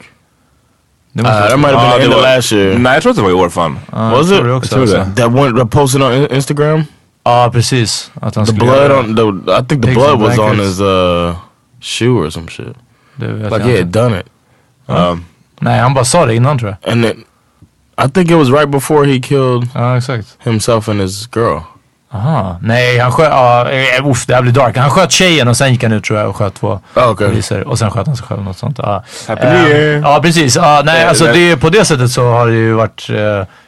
Det måste Uh, that might have been Ja, the end of var- last year. Nej jag tror att det var i år fan. Ja, Was it? tror också, Jag tror det. That one that posted on Instagram. Ja precis. Att han The blood on the I think the blood was on his uh shoe or some shit. det. vet Like jag he had done it. Um, Nej han bara sa det innan tror jag. And it, I think it was right before he killed Ja exakt. himself and his girl. Aha. Nej han sköt, ja uh, uff det här blir dark. Han sköt tjejen och sen gick han ut tror jag och sköt två Oh, okay. poliser. Och sen sköt han sig själv något sånt. Ja. Happy New Year. Ja precis. Ja, nej Eh, alltså det, på det sättet så har det ju varit uh,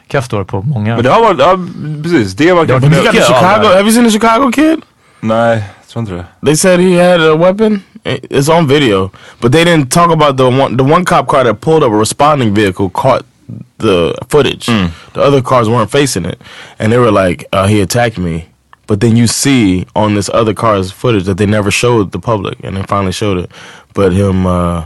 kraftår på många. men det har varit, ja precis. Det var Det var You got the mycket av Chicago. det. Have you seen the Chicago kid? Nej, jag tror inte det. They said he had a weapon. I- It's on video, but they didn't talk about the one. The one cop car that pulled up a responding vehicle caught the footage. The other cars weren't facing it, and they were like, uh, "He attacked me." But then you see on this other car's footage that they never showed the public, and they finally showed it. But him uh,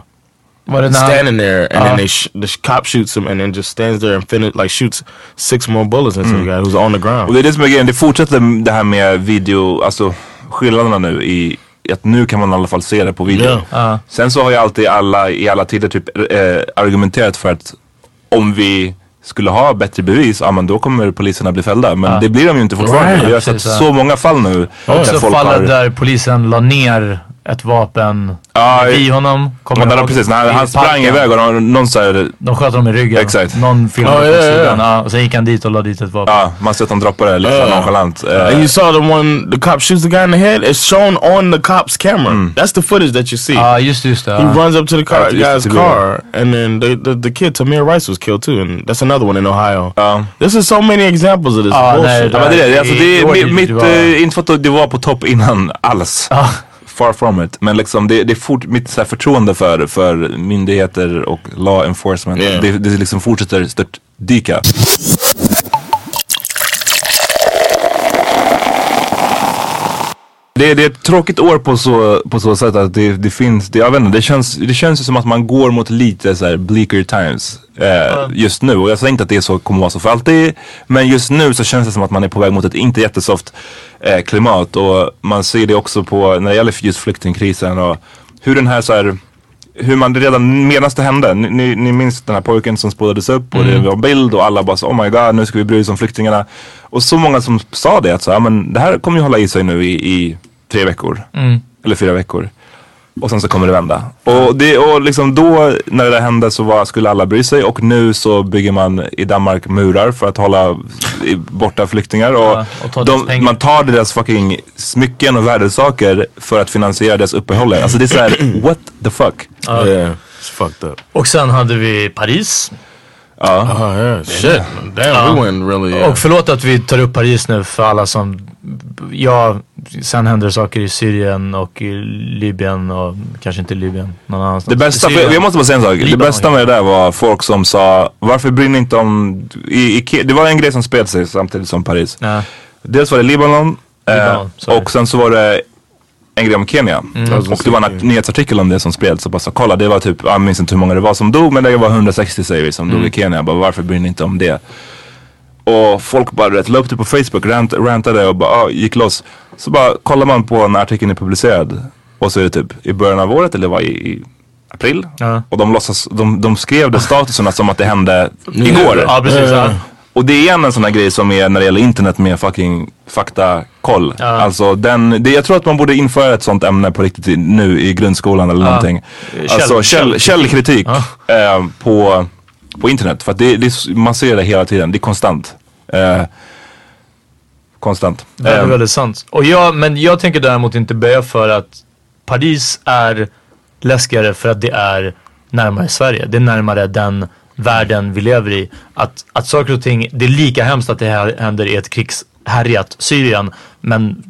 Var det när han, standing there, and Uh. then they sh- the sh- cop shoots him, and then just stands there and finish like shoots six more bullets into the guy who's on the ground. Och det är det som är grejen, det fortsätter det här med video, alltså skillnaderna nu i i att nu kan man i alla fall se det på video. Ja. Ja. Sen så har ju alltid alla i alla tider typ eh, argumenterat för att om vi skulle ha bättre bevis, ja men då kommer poliserna bli fällda. Men det blir de ju inte fortfarande. Right. Vi har sett så många fall nu. Också folk fallet har- där polisen la ner ett vapen Ja, i honom. Kommer Ja, precis, när I han sprang iväg och någon, någon så här, De sköt honom i ryggen. Exakt. Någon filmade Ja, från ja, ja, sidan. ja. Ja, och sen gick han dit och la dit ett vapen. ja, man ser att de droppar det lite Ja. nonchalant. Eh, And you saw the one, the cop shoots the guy in the head. It's shown on the cop's camera. That's the footage that you see. Ja, just det, just det. He Ja. runs up to the car, Ja, just guy's det, car, and then the, the the kid Tamir Rice was killed too, and that's another one in Ohio. ja. This is so many examples of this Ja, nej, bullshit. Ja, men det är det. Alltså, det är det mitt, eh, inte för att det var på topp innan alls. Far from it. Men liksom det, det är fort, mitt så förtroende för, för myndigheter och law enforcement. Yeah. Det, det liksom fortsätter stört dyka. Det, det är ett tråkigt år på så, på så sätt att det, det finns, det, jag vet inte, det känns, det känns ju som att man går mot lite så här bleaker times eh, just nu. Och jag säger inte att det är så, kommer vara så för alltid. Men just nu så känns det som att man är på väg mot ett inte jättesoft eh, klimat. Och man ser det också på, när det gäller just flyktingkrisen och hur den här så här hur man redan medan det hände, ni, ni, minns den här pojken som spårades upp och det var bild och alla bara så oh my god nu ska vi bry oss om flyktingarna. Och så många som sa det att så, ja, men det här kommer ju hålla i sig nu i, i tre veckor. Eller fyra veckor. Och sen så kommer det vända. Och, det, och liksom då när det där hände så var, skulle alla bry sig och nu så bygger man i Danmark murar för att hålla borta flyktingar. Och, Ja, och de, man tar deras fucking smycken och värdesaker för att finansiera deras uppehåll. Alltså det är såhär, what the fuck? Yeah, it's fucked up. Och sen hade vi Paris. Ja. Oh yeah, shit. Damn, we went really. Uh, Och förlåt att vi tar upp Paris nu för alla som... Ja, sen händer saker i Syrien och i Libyen och kanske inte Libyen, någon annanstans. Det bästa, jag måste bara säga en sak. Det Libanon, bästa med det där var folk som sa, varför bryr ni inte om, i, i, det var en grej som spred sig samtidigt som Paris. Ja. Dels var det Libanon, Libanon, eh, och sen så var det en grej om Kenya. Och det var en nyhetsartikel om det som spreds. Så bara så, kolla det var typ, jag minns inte hur många det var som dog men det var 160 säger vi som dog i Kenya. Jag bara, varför bryr ni inte om det? Och folk bara rätt, la upp det på Facebook, rant, rantade och bara, ah, gick loss. Så bara kollar man på när artikeln är publicerad. Och så är det typ i början av året eller det var i, i april. Ja. Och de, låtsas, de, de skrev det statuserna som att det hände igår. Ja, precis. Ja. Och det är igen en sån här grej som är när det gäller internet med fucking faktakoll. Ja. Alltså den, det, jag tror att man borde införa ett sånt ämne på riktigt nu i grundskolan eller någonting. Käll- Alltså käll, källkritik. Ja. eh, på, på internet. För att det, det, man ser det hela tiden, det är konstant. Eh, konstant. Det är Eh, väldigt sant. Och jag, men jag tänker däremot inte böja för att Paris är läskigare för att det är närmare Sverige. Det är närmare den världen vi lever i. Att, att saker och ting, det är lika hemskt att det här händer i ett krigshärjat Syrien. Men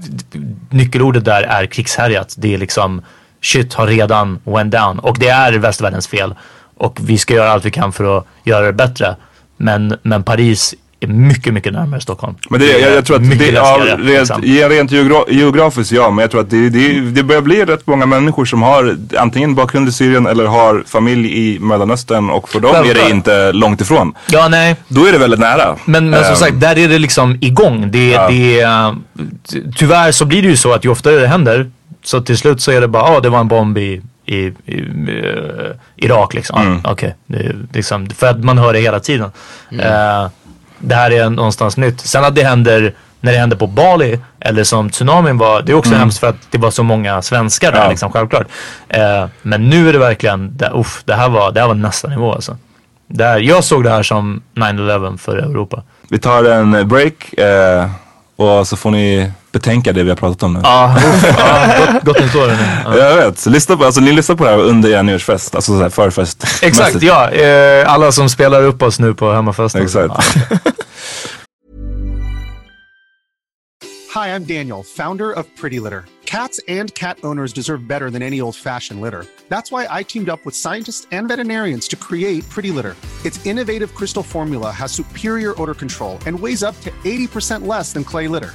nyckelordet där är krigshärjat. Det är liksom shit har redan went down. Och det är västvärldens fel. Och vi ska göra allt vi kan för att göra det bättre. Men, men Paris är mycket, mycket närmare Stockholm. Men det, jag, jag tror att det, ja, rent, liksom. rent geogra geografiskt ja, men jag tror att det, det, det börjar bli rätt många människor som har antingen bakgrund i Syrien eller har familj i Mellanöstern och för dem är det inte långt ifrån. Ja, nej. Då är det väldigt nära. Men, men som Ehm, sagt, där är det liksom igång. Det, Ja. det, är, ty- tyvärr så blir det ju så att ju oftare det händer så till slut så är det bara, ja ah, det var en bomb i, i, i eh, Irak liksom. Mm. Ah, Okej, det är liksom, för att man hör det hela tiden. Mm. Eh, det här är någonstans nytt. Sen att det händer när det händer på Bali eller som tsunamin var, det är också hemskt för att det var så många svenskar där Mm. Ja. liksom, självklart. Eh, men nu är det verkligen, det, uff, det, här var, det här var nästa nivå alltså. Det här, jag såg det här som 9-11 för Europa. Vi tar en break eh, och så får ni betänka det vi har pratat om nu. Ja, gott, nytt år. Ja. Jag vet, så lyssna på, alltså, ni lyssnar på det här under er nyårsfest, alltså så förfest. Exakt, ja. Eh, alla som spelar upp oss nu på hemmafesten. Exakt. Hi, I'm Daniel, founder of Pretty Litter. Cats and cat owners deserve better than any old fashioned litter. That's why I teamed up with scientists and veterinarians to create Pretty Litter. Its innovative crystal formula has superior odor control and weighs up to 80% less than clay litter.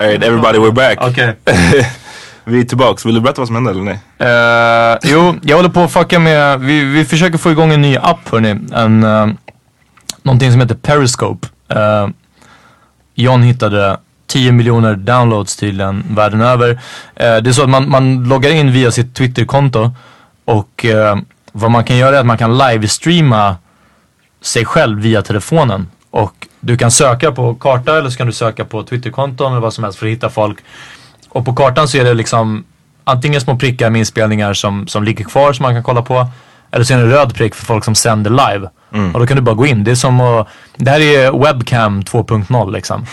All right, everybody, we're back. Okej. Vi är tillbaks. Vill du berätta vad som hände eller nej? Eh, jo, jag håller på att fucka med, vi, vi försöker få igång en ny app hörni. En, uh, någonting som heter Periscope. Eh, John hittade 10 miljoner downloads tydligen världen över. Eh, det är så att man, man loggar in via sitt Twitterkonto och vad man kan göra är att man kan livestreama sig själv via telefonen. Och du kan söka på karta eller så kan du söka på Twitterkonton eller vad som helst för att hitta folk. Och på kartan så är det liksom antingen små prickar med inspelningar som, som ligger kvar som man kan kolla på. Eller så är det en röd prick för folk som sänder live. Och då kan du bara gå in. Det är som att, det här är webcam 2.0 liksom.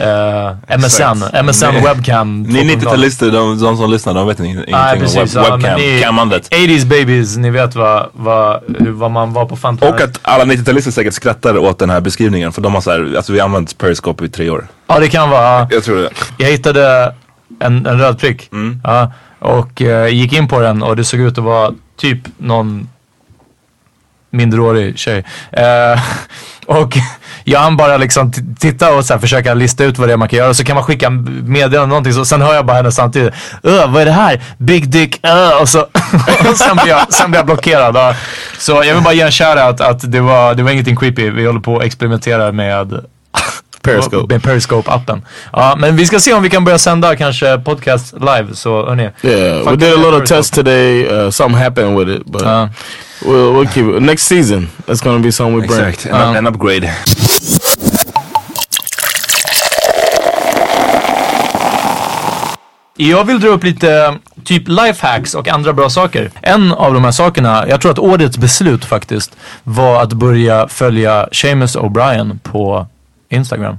Eh, MSN, MSN webcam Ni 2.0. 90-talister, de, de som lyssnar, de vet ing- ingenting Nej om web, ja, men webcam, ni, camandet. 80s babies, ni vet vad, vad, vad man var på Fanta. Och att alla 90-talister säkert skrattar åt den här beskrivningen för de har så här, alltså vi har använt Periscope i tre år. Ja det kan vara. Jag tror det. Jag hittade en, en röd prick. Mm. Ja, och eh, gick in på den och det såg ut att vara typ någon minderårig tjej. Eh, och jag hann bara liksom titta och så här försöka lista ut vad det är man kan göra. Och så kan man skicka meddelande någonting. Så sen hör jag bara henne samtidigt. Öh, vad är det här? Big dick, öh. Och, så, och sen, blir jag, sen blir jag blockerad. Så jag vill bara ge en shoutout att det var, det var ingenting creepy. Vi håller på och experimenterar med Periscope. Med Periscope-appen. Ja, men vi ska se om vi kan börja sända kanske podcast live. Så hörni. Yeah, we did a little Periscope. test today. Uh, something happened with it, but Uh. we'll, we'll keep it. Next season, that's gonna be something we bring. Exakt, en, en upgrade. Jag vill dra upp lite typ lifehacks och andra bra saker. En av de här sakerna, jag tror att årets beslut faktiskt, var att börja följa Seamus O'Brien på Instagram.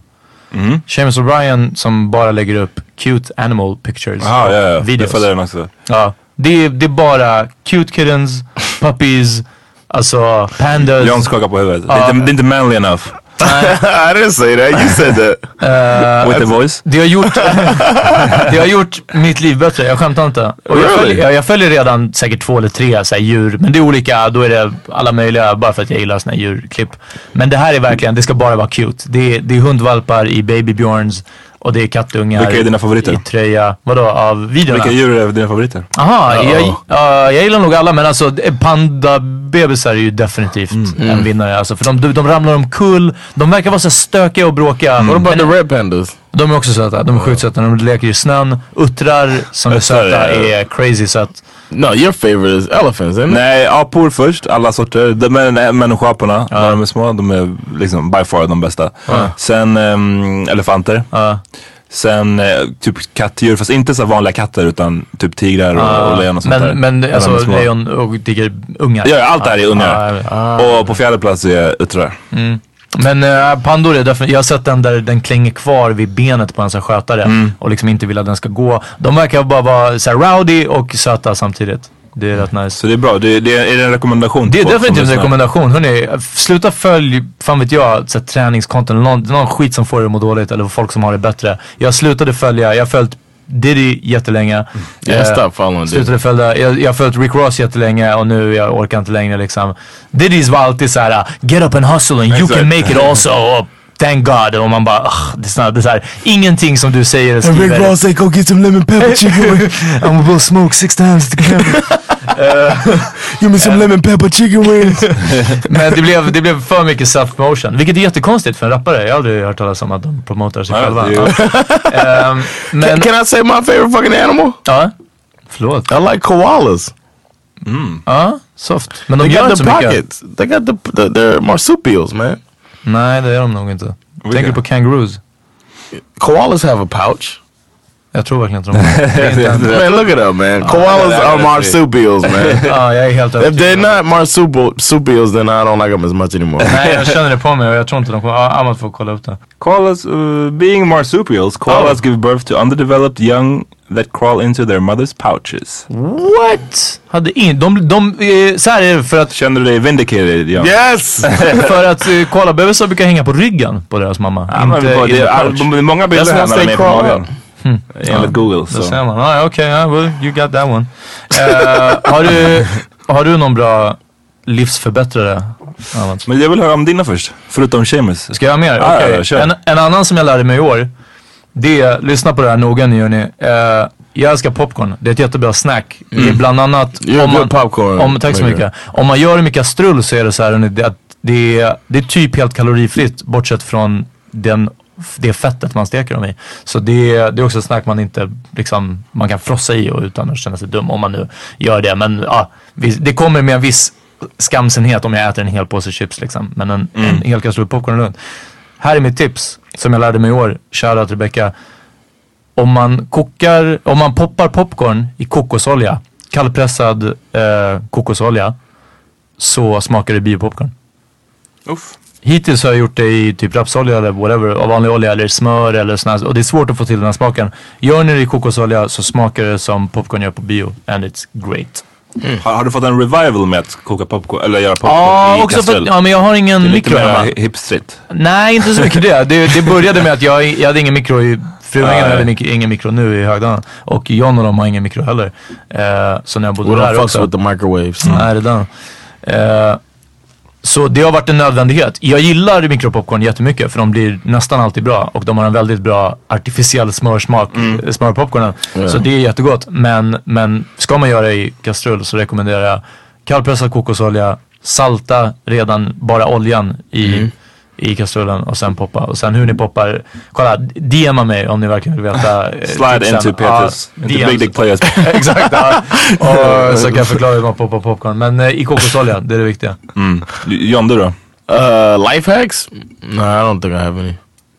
Mm. Seamus O'Brien som bara lägger upp cute animal pictures. Jaha, ja, ja. Jag videos. följer den också. Ja, det är, det är bara cute kittens, puppies, alltså pandas. John skakar på huvudet. Det, Ja. är inte, det är inte manly enough. I didn't say that. You said that. Eh, With the voice. Det har gjort, det har gjort mitt liv bättre, jag skämtar inte. Och jag, Really? följer, jag, jag följer redan säkert två eller tre så här, djur, men det är olika, då är det alla möjliga bara för att jag gillar såna här djurklipp. Men det här är verkligen, det ska bara vara cute. Det är, det är hundvalpar i babybjörns och det är kattungar Vilka är dina favoriter? i tröja. Vadå, av videorna? Vilka djur är dina favoriter? Aha, Uh-oh. jag, ja, jag gillar nog alla men alltså pandabebisar är ju definitivt en vinnare. Alltså, för de, de, de ramlar omkull, de verkar vara så stökiga och bråkiga. What about Men the red pandas? de är också söta, de är sjukt söta. De leker i snön. Uttrar som är Uttrar, söta är crazy söt. No, your favorite is elephants, isn't it? Nej, apor först, alla sorter. De, men människoaporna, när de är små, de är liksom by far de bästa. Sen ehm, elefanter. Ja. Sen eh, typ kattdjur, fast inte så vanliga katter utan typ tigrar och, och lejon och sånt där. men men När de alltså lejon och tigerungar. Ja, allt det här är ungar. Jag vet. Och på fjärde plats är uttrar. Men äh, pandor är definitivt, jag har sett den där den klänger kvar vid benet på en som skötare Mm. och liksom inte vill att den ska gå. De verkar bara vara så rowdy och söta samtidigt. Det är rätt nice. Så det är bra. Det, det är, är det en rekommendation? Det är definitivt en rekommendation. Hörrni, sluta följ, fan vet jag, så här, träningskonton någon, någon skit som får er att må dåligt eller folk som har det bättre. Jag slutade följa, jag har följt Diddy jättelänge. Eh, following Diddy. Slutade följa, jag, jag har följt Rick Ross jättelänge och nu jag orkar inte längre liksom. Diddy's var alltid så här: get up and hustle and you can make it also. Thank God. Och man bara, "Ugh, det är, så här, det är så här, ingenting som du säger eller skriver. say, go get some lemon pepper chicken. I'm gonna smoke six times. Give me some lemon pepper chicken wings. Men det blev, det blev för mycket self-promotion. Vilket är jättekonstigt för en rappare. Jag har aldrig hört talas om att de promotar sig själva. Ehm, men, Can I say my favorite fucking animal? ja. Förlåt. I like koalas. Ja, soft. Men de They gör got inte the så mycket. pockets. They got the, the they're marsupials, man. Nej, det är de nog inte. Vilka? Tänker du på kangaroos? Koalas have a pouch. Jag tror verkligen inte de Man, look at them, man. Koalas I are marsupials, man. Ja, jag är helt if they're not marsupials, then I don't like them as much anymore. Nej, jag känner det på mig och jag tror inte de kommer... Ja, Amat får kolla upp det. Koalas, uh, being marsupials, koalas give birth to underdeveloped young that crawl into their mother's pouches. What? Hade in, de, de, eh, så här är det för att, Känner du dig vindicated? John? yes! för att eh, koalabebisar brukar hänga på ryggen på deras mamma. Ja, men inte i det, är, pouch. det är många bilder här när de är på magen. Enligt Google. Då Så. ser man. Ah, Okej, okay, well, you got that one. Eh, har, du, har du någon bra livsförbättrare? Men jag vill höra om dina först. Förutom Seamus. Ska jag ha mer? Ja, Okej. ja, ja, kör. en, en annan som jag lärde mig i år. Det lyssna på det här noga nu hörni. Eh, jag älskar popcorn. Det är ett jättebra snack. Det är bland annat a om man, popcorn om, tack så mycket. Om man gör det med kastrull så är det så här hörni, det, att det, är, det är typ helt kalorifritt bortsett från den, det fettet man steker dem i. Så det, är- det är också ett snack man inte liksom, man kan frossa i och utan att känna sig dum om man nu gör det. Men ja, det kommer med en viss skamsenhet om jag äter en hel påse chips liksom. Men en, en hel kastrull popcorn är lugnt. Här är mitt tips som jag lärde mig i år. Shoutout Rebecca. Om man kokar, om man poppar popcorn i kokosolja, kallpressad eh, kokosolja, så smakar det biopopcorn. Uff. Hittills har jag gjort det i typ rapsolja eller whatever, av vanlig olja eller smör eller sånt Och det är svårt att få till den här smaken. Gör ni det i kokosolja så smakar det som popcorn gör på bio. And it's great. Har, har du fått en revival med att koka popcorn, eller göra popcorn Ja, i också för kastrull? att, ja men jag har ingen det är lite mikro hemma. hipstrigt. Nej, inte så mycket det. det. Det började med att jag, jag hade ingen mikro i Fruängen Nej. hade ingen- mikro nu i Högdalen. Och John och de har ingen mikro heller. Eh, så när jag bodde We där don't fucks också. with the microwaves. Nej, det där. Eh, så det har varit en nödvändighet. Jag gillar mikropopcorn jättemycket för de blir nästan alltid bra. Och de har en väldigt bra artificiell smörsmak, mm. smörpopcornen. Ja. Så det är jättegott. Men, men ska man göra det i kastrull så rekommenderar jag kallpressad kokosolja, salta redan bara oljan i, i kastrullen och sen poppa. Och sen hur ni poppar, kolla, DMa mig om ni verkligen vill veta. eh, Slide tipsen. into Petrus, Ja, into. Big Dick Players. Exakt, ja. Och så kan jag förklara hur man poppar popcorn. Men eh, i kokosolja, det är det viktiga. Mm. John, du då? Uh, life hacks? No, I don't think I have any.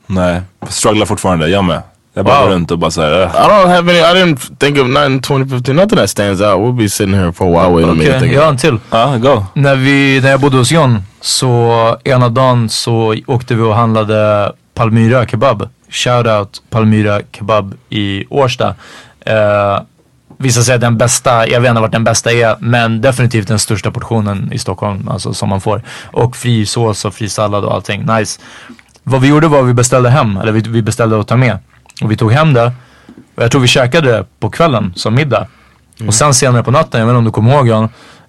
Nej, strugglar fortfarande. Jag med. Jag bara Wow. går runt och bara såhär... Uh. I don't have any. I didn't think of nothing 2015. Nothing that stands out. We'll be sitting here for a while waiting Okej, think. jag har en till. Ja, go. När, vi, när jag bodde hos John så ena dagen så åkte vi och handlade Palmyra kebab. Shoutout Palmyra kebab i Årsta. Uh, Vissa säger den bästa, jag vet inte vart den bästa är, men definitivt den största portionen i Stockholm, alltså som man får. Och fri sås och fri sallad och allting, nice. Vad vi gjorde var att vi beställde hem, eller vi, vi beställde att ta med. Och vi tog hem det. Och jag tror vi käkade det på kvällen som middag. Och sen senare på natten, jag vet inte om du kommer ihåg Jan,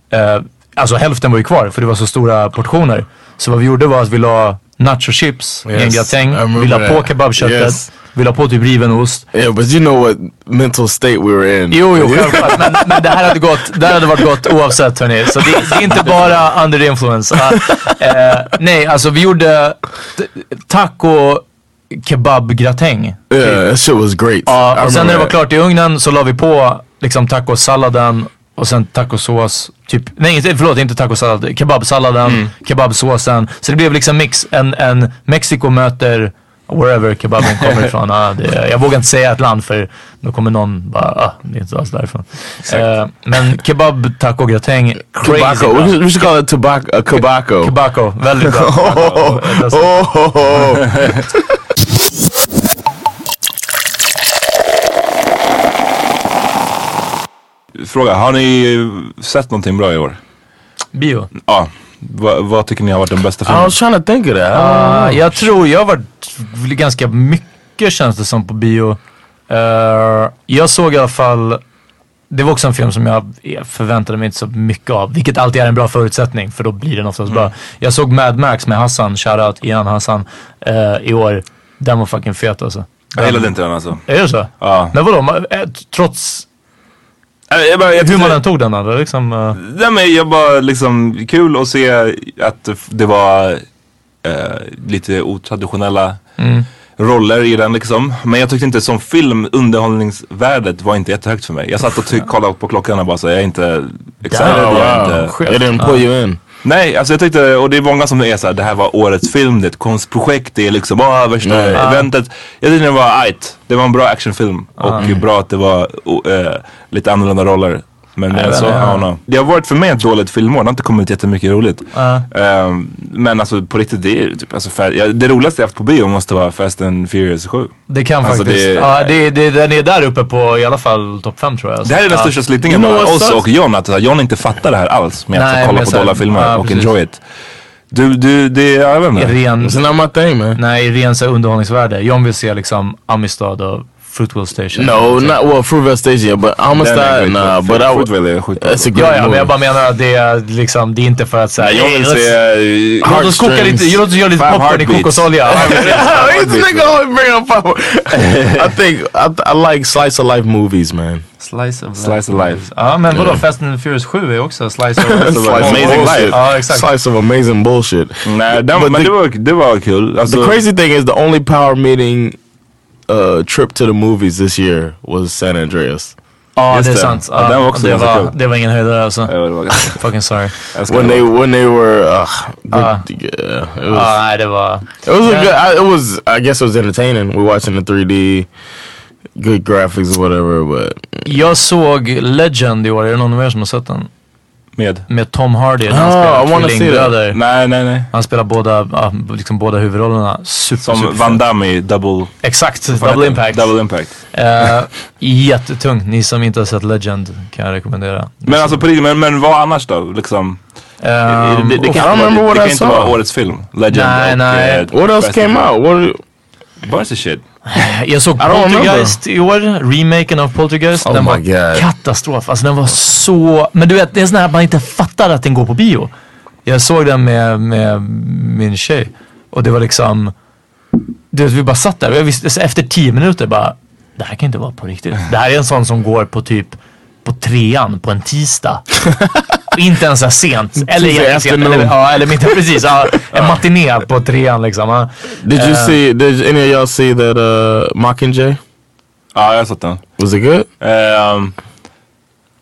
eh, alltså hälften var ju kvar för det var så stora portioner. Så vad vi gjorde var att vi la nacho chips i en Yes, gratäng, vi la på kebabköttet, Yes. vi la på typ riven ost. Yeah, but you know what mental state we were in. Jo, jo, självklart. Men, men det här hade gått, det här hade varit gott oavsett hörni. Så det, det är inte bara under influence. Ah, eh, nej, alltså vi gjorde taco kebabgratäng. Yeah, that shit was great. Ja, och sen när det var klart i ugnen så la vi på liksom tacosalladen och sen tacosås. Typ, nej inte, förlåt inte tacosallad, kebabsalladen, kebabsåsen. Så det blev liksom mix, en, en Mexiko möter wherever kebaben kommer ifrån. Ah, det, jag vågar inte säga ett land för då kommer någon bara, ah, det är inte alls därifrån. Eh, men kebab, taco, gratäng, crazy Tobacco. bra. We should call it tobacco. Uh, tobacco. Tobacco, väldigt bra. Oh, oh, oh, oh. Fråga, har ni eh, sett någonting bra i år? Bio. Ja. Va, vad tycker ni har varit den bästa I filmen? was trying to think of that. I know. jag tror jag har varit ganska mycket känns det som på bio. Eh, jag såg i alla fall, det var också en film som jag förväntade mig inte så mycket av. Vilket alltid är en bra förutsättning för då blir den oftast bra. Jag såg Mad Max med Hassan, shoutout Ian Hassan, eh, i år. Den var fucking fet alltså. Jag gillade inte den alltså. Är det så? Ja. Men vadå, eh, trots... Jag bara, jag Hur man än tog den andra liksom. eh, Nej men jag bara liksom kul att se att det var eh, lite otraditionella Mm. roller i den liksom. Men jag tyckte inte som film, underhållningsvärdet var inte jättehögt för mig. Jag satt och kollade på klockan och bara så jag är inte excited. Oh, jag är wow. inte... Didn't pull you in. Nej, alltså jag tyckte, och det är många som är såhär, det här var årets film, det är ett konstprojekt, det är liksom, ah, värsta Nej. eventet. Jag tyckte det var ajt. Det var en bra actionfilm och bra att det var eh, lite annorlunda roller. Men Nej, eh, så, ja. Det har varit för mig ett dåligt filmår, det har inte kommit jättemycket roligt. Ja. Ehm, men alltså på riktigt, det är typ, alltså, fär- ja, det roligaste jag haft på bio måste vara Fast and Furious 7. Det kan Alltså, faktiskt. det- ja, det, det, den är där uppe på i alla fall topp 5 tror jag. Det här är den största slitningen mellan oss och John, att så här, John inte fattar det här alls med Nej, att kolla på så här- dåliga filmer ja, och precis. enjoy it. Du, du, det, ja, jag vet inte. ren, It's not my thing man. nej, ren underhållningsvärde. John vill se liksom Amistad och Fruitvale Station. No, not well. Fruitvale Station, yeah, but Amistad, nah. But I would. Fruitvale är skitbra. That's a great Ja, ja, men jag bara menar att det är liksom, det är inte för att säga Jag vill se... Låt oss koka lite, låt oss göra lite popcorn i kokosolja. I think I, I like slice of life movies, man. Slice of Slice of life. Ja, men vadå? Fast and Furious 7 är också Slice of Slice of Amazing bullshit. life. Ja, exakt. Slice of amazing bullshit. Nej, But men det, var, det var kul. Alltså, the crazy thing is the only power meeting uh, trip to the movies this year was San Andreas. Ja, Just det är det. sant. Ja, den var också det, ganska var, det var ingen höjdare alltså. Ja, det var ganska- Fucking sorry. When they when they were uh, Ah. yeah, it was nej det var... it was a good. I, it was I guess it was entertaining. We watching the 3D, good graphics or whatever. But Jag såg Legend i år, är det någon mer som har sett den? Med? Med Tom Hardy, Oh, han I spelar tvillingbröder. Nej, nej, nej. Han spelar båda, ja, liksom båda huvudrollerna. Super, Som super Van Damme i Double... Exakt, Double heter det? Impact. Double Impact. Uh, jättetung. Ni som inte har sett Legend kan jag rekommendera. Men alltså på riktigt, men, men vad annars då? Liksom, Ehm, det, det, och- kan I don't inte, remember vara, what det I kan inte saw. vara årets film. Legend Nej, och... nej. eh, what else came out? What? Bunch of shit. Jag såg Poltergeist i år, remaken av Poltergeist. Oh den var God. katastrof. Alltså den var så... Men du vet, det är sån här att man inte fattar att den går på bio. Jag såg den med, med min tjej och det var liksom... Du vet, vi bara satt där och jag visste, efter tio minuter bara... Det här kan inte vara på riktigt. Det här är en sån som går på typ på trean på en tisdag. Inte ens här sent. Eller, Tuesday eller, ja, eller mitt, precis. Ja, en matiné på trean liksom. ja. Did you Uh, see? Did any of y'all see that uh, Mockingjay? Ja, jag har sett den. Was it good? Ehm,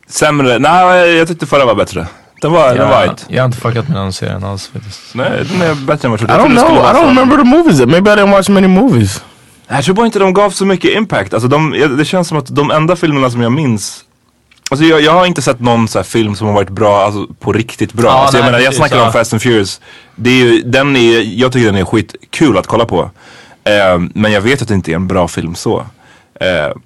sämre? Nej, jag tyckte förra var bättre. Den var, den var Jag, right. jag har inte fuckat med den serien alls faktiskt. Nej, den är bättre än vad jag I trodde. Jag don't know. I don't remember the movies. Maybe I didn't watch many movies. Jag tror bara inte de gav så mycket impact. Alltså de, det känns som att de enda filmerna som jag minns Alltså jag, jag har inte sett någon så här film som har varit bra, alltså på riktigt bra. Ja, alltså jag nej, menar jag precis, snackar ja. om Fast and Furious. Det är ju, den är, jag tycker den är skitkul att kolla på. Eh, men jag vet att det inte är en bra film så. Eh,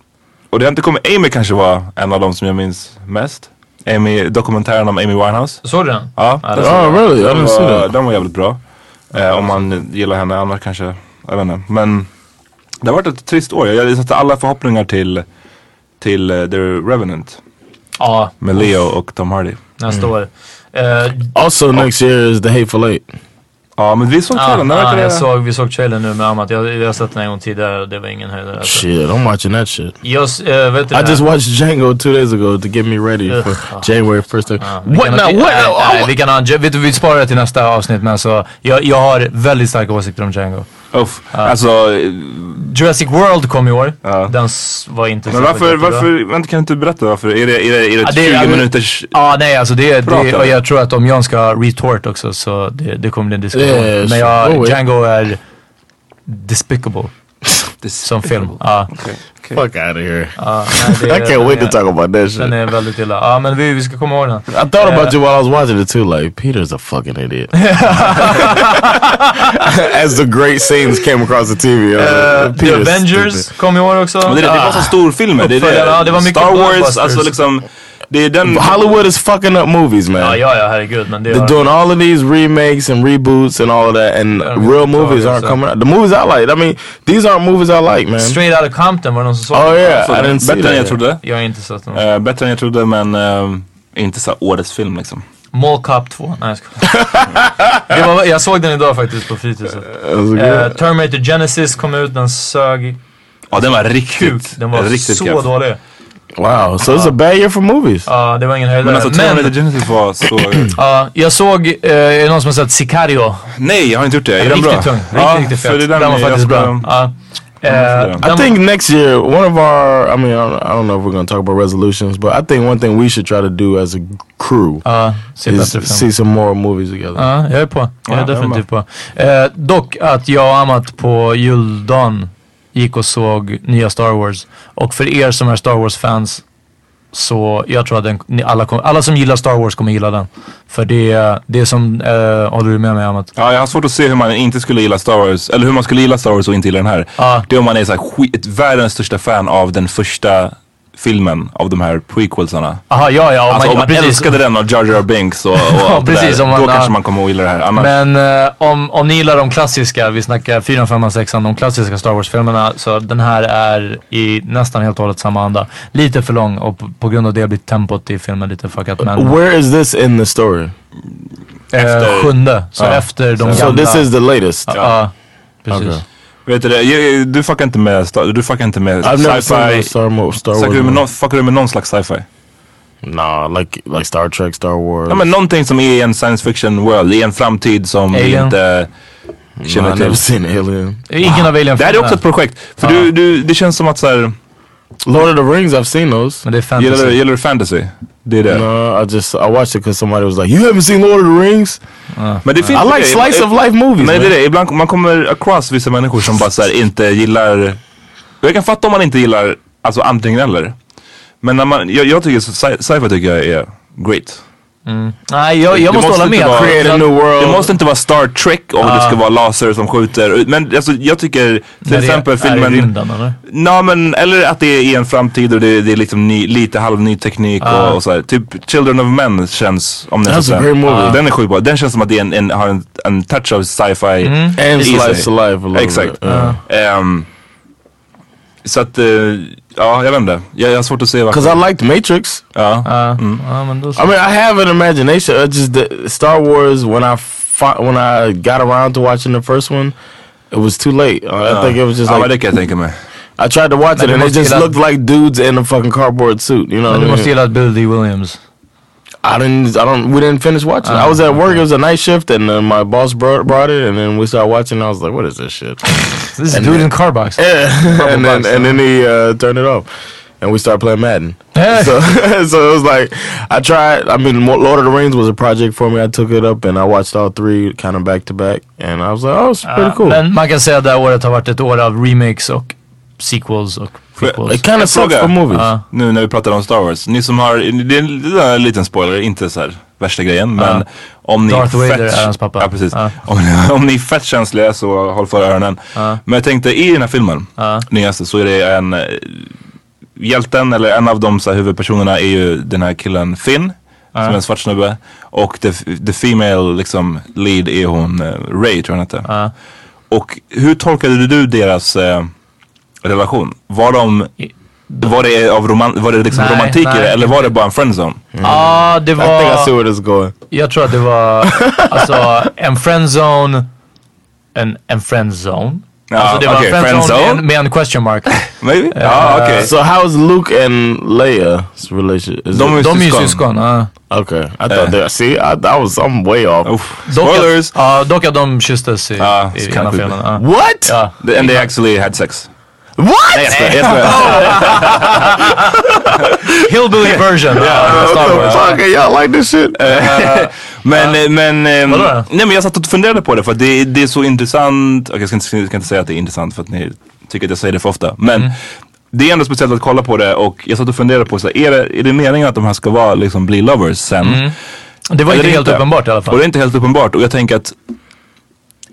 och det har inte kommit, Amy kanske var en av de som jag minns mest. Amy, dokumentären om Amy Winehouse. Såg du den? Ja, Ja, den, Oh, really? Den, var, den var jävligt bra. Eh, om man gillar henne, annars kanske, jag vet inte. Men det har varit ett trist år. Jag satte alla förhoppningar till, till eh, The Revenant. Ja, Med Leo och Tom Hardy. nästa år. Eh, Also, next year is The Hateful Eight. Ja men vi såg trailern, den ja, verkade... jag såg, vi såg trailern nu med Amat. Jag, jag har sett den en gång tidigare och det var ingen höjdare. Alltså. Shit, I'm watching that shit. Jag, eh, vet du I det? just watched Django two days ago to get me ready Ugh. for January first. Vi What now? What? Nej, Oh, nej, vi kan ha, vet du, vi sparar det till nästa avsnitt men alltså, jag, jag har väldigt starka åsikter om Django. Uff. Alltså, eh, Jurassic World kom i år. Ja. Den var inte men särskilt varför, varför, vänta kan du inte berätta varför? Är det, är det, är det Ja, ett det är- 20 ja, men- minuters... Ja nej alltså det, det och jag tror att om John ska retort också så det, det kommer bli en diskussion. Men jag, Oh. Django är despicable som film. Ja, Fuck out of here. ja, nej, det I can't wait to talk about that shit. Den är väldigt illa. Ja men vi, vi ska komma ihåg den. I thought about Uh, you while I was watching it too. Like Peter's a fucking idiot. As the great scenes came across the TV. Was Eh, The Avengers stupid. kom i år också. Men det, det var så storfilmer. Det ja, det var mycket Star Wars, alltså liksom... Det är den... Hollywood is fucking up movies, man. Ja, ja, ja herregud. Men det They're doing all of these remakes and reboots and all of that, and real movies aren't coming out. The movies I like, I mean, these aren't movies I like, man. Straight Outta Compton var det någon som såg. Oh yeah, Så I didn't see bättre än jag that. trodde. Jag har inte sett den. Eh, bättre än jag trodde men eh, inte så årets film liksom. Mall Cop 2. Nej jag skojar. det Jag såg den idag faktiskt på fritidset. Eh, Terminator Genesis kom ut, den sög Ja den var riktigt, kuk. Den var riktigt så keff. dålig. Wow, so it's a bad year for movies. Ja, det var ingen höjdare. Men alltså Terminator Genesis var så... Ja, jag såg, eh, är det någon som har sett Sicario? Nej, jag har inte gjort det. Är den riktigt bra? tung. Riktigt, ja, riktigt för fet. Den, den var faktiskt bra. Ja. Eh, I think next year, one of our, I mean, I don't, I don't know if we're going to talk about resolutions, but I think one thing we should try to do as a crew se is see some more movies together. Ja, jag är på. Jag är definitivt på. Eh, dock att jag och Amat på juldagen gick och såg nya Star Wars. Och för er som är Star Wars-fans så jag tror att den, ni alla, kom, alla som gillar Star Wars kommer gilla den. För det, det som, eh, håller du med mig Amat? Ja, jag har svårt att se hur man inte skulle gilla Star Wars, eller hur man skulle gilla Star Wars och inte gilla den här. Det är om man är så här, skit, världens största fan av den första filmen av de här prequelsarna. Aha, ja, ja. Alltså om man precis. älskade den av Jar Jar Binks och, och Ja, precis, där, om man då kanske man kommer att gilla det här. Annars, Men eh, om, om ni gillar de klassiska, vi snackar 4, 5, 6, de klassiska Star Wars-filmerna. Så den här är i nästan helt och hållet samma anda. Lite för lång och på, på grund av det blir tempot i filmen lite fuckat. Men Where is this in the story? eh, sjunde, så efter de So gamla. this is the latest? Ja, ja, precis. Okay. Vet du det, du fuckar inte med, du fuckar inte med sci-fi. no Star, Mo- Star Fuckar Wars. du med, någon, fuckar du med någon slags sci-fi? Nah, like like Star Trek, Star Wars. Ja men någonting som är i en science fiction world, i en framtid som vi Alien? inte känner I've never till. seen Alien. Ingen av Alien Det här är också ett projekt. För du, du, det känns som att såhär, Lord of the Rings, I've seen those. Men det är fantasy. gillar du, gillar du fantasy? Det är det. No, I just I watched it because somebody was like, "You haven't seen Lord of the Rings?" Men det finns I like slice of life movies. Men det är det, ibland man kommer across vissa människor som bara så här, inte gillar Jag kan fatta om man inte gillar Alltså antingen eller Men när man, jag, jag tycker sci- sci-fi tycker jag är great Nej, jag, jag Det måste hålla inte med. vara-. Det måste inte vara Star Trek det Ah. ska vara laser som skjuter Men alltså, jag tycker till exempel det är filmen i rymden eller? Nå men, eller att det är i en framtid och det, det är liksom ny, lite halvny teknik Ah. och, och så här. Typ Children of Men känns, om ni That's a den. great movie. Den är sjukt bra. Den känns som att det är en, en, har en, en touch av sci-fi Mm. And slice life a little Exakt. bit. Yeah. Ehm, så att, eh, ja jag vet inte. Jag, jag har svårt att se Because I liked Matrix. Ja. Ja, ja, men då så. I mean, I have an imagination. I just the, Star Wars when I when I got around to watching the first one, it was too late. Uh, I think it was just ja like men det kan jag tänka mig. I tried to watch it and it just looked like dudes in a fucking cardboard suit. You know, Men du what I måste mean? gilla Bill D. Williams. I didn't. I don't. We didn't finish watching. I was at work. It was a night shift, and uh, my boss brought, brought it, and then we started watching. And I was like, "What is this shit?" This is dude then- in car box. Yeah. and then box, and then he uh, turned it off, and we started playing Madden. so so it was like I tried. I mean, Lord of the Rings was a project for me. I took it up and I watched all three kind of back to back, and I was like, "Oh, it's pretty Ja, cool." Men man kan säga att det här året har varit ett år av remakes och sequels och prequels. It kind En of sucks fråga. for movies. Ja. Nu när vi pratar om Star Wars. Ni som har, det är en, liten spoiler, inte så här värsta grejen. Men om ni Darth är Vader är hans pappa. Ja, precis. Ja. Om, om ni är fett känsliga så håll för öronen. Men jag tänkte i den här filmen, nyaste, så är det en eh, hjälten eller en av de så här, huvudpersonerna är ju den här killen Finn. Som är en svart snubbe. Och the, the female liksom lead är hon eh, Ray tror jag hon hette. Och hur tolkade du deras eh, relation? Var de var det, av roman, var det liksom Nej, romantik i nej. eller var det bara en friendzone? Ja, det I think I see var... where this is going. Jag tror att det var alltså en friendzone. En, en friendzone. Ja, alltså det var okej, en friendzone friendzone. med, med en question mark. Maybe? Ja okej. So how's Luke and Leia's relationship? Is De it- är De är ju syskon. okay, I thought that. See, I, that was I'm way off. Dock att- Spoilers! Dock att de kysstes i, Ja, i ena filmen. Ja. What? The- And they actually had sex. What? Nej jag skojar, jag skojar. Hillbilly version. Ja, Star What the Wars. fuck? Y'all like this shit? Men, eh, men, ehm, Vadå då? nej men jag satt och funderade på det för att det, det är så intressant. Okej, jag ska inte, jag ska inte säga att det är intressant för att ni tycker att jag säger det för ofta. Men Mm. det är ändå speciellt att kolla på det och jag satt och funderade på så här, är, det, är det meningen att de här ska vara liksom bli lovers sen? Mm. Det var Eller inte helt uppenbart i alla Och fall. det är inte helt uppenbart och jag tänker att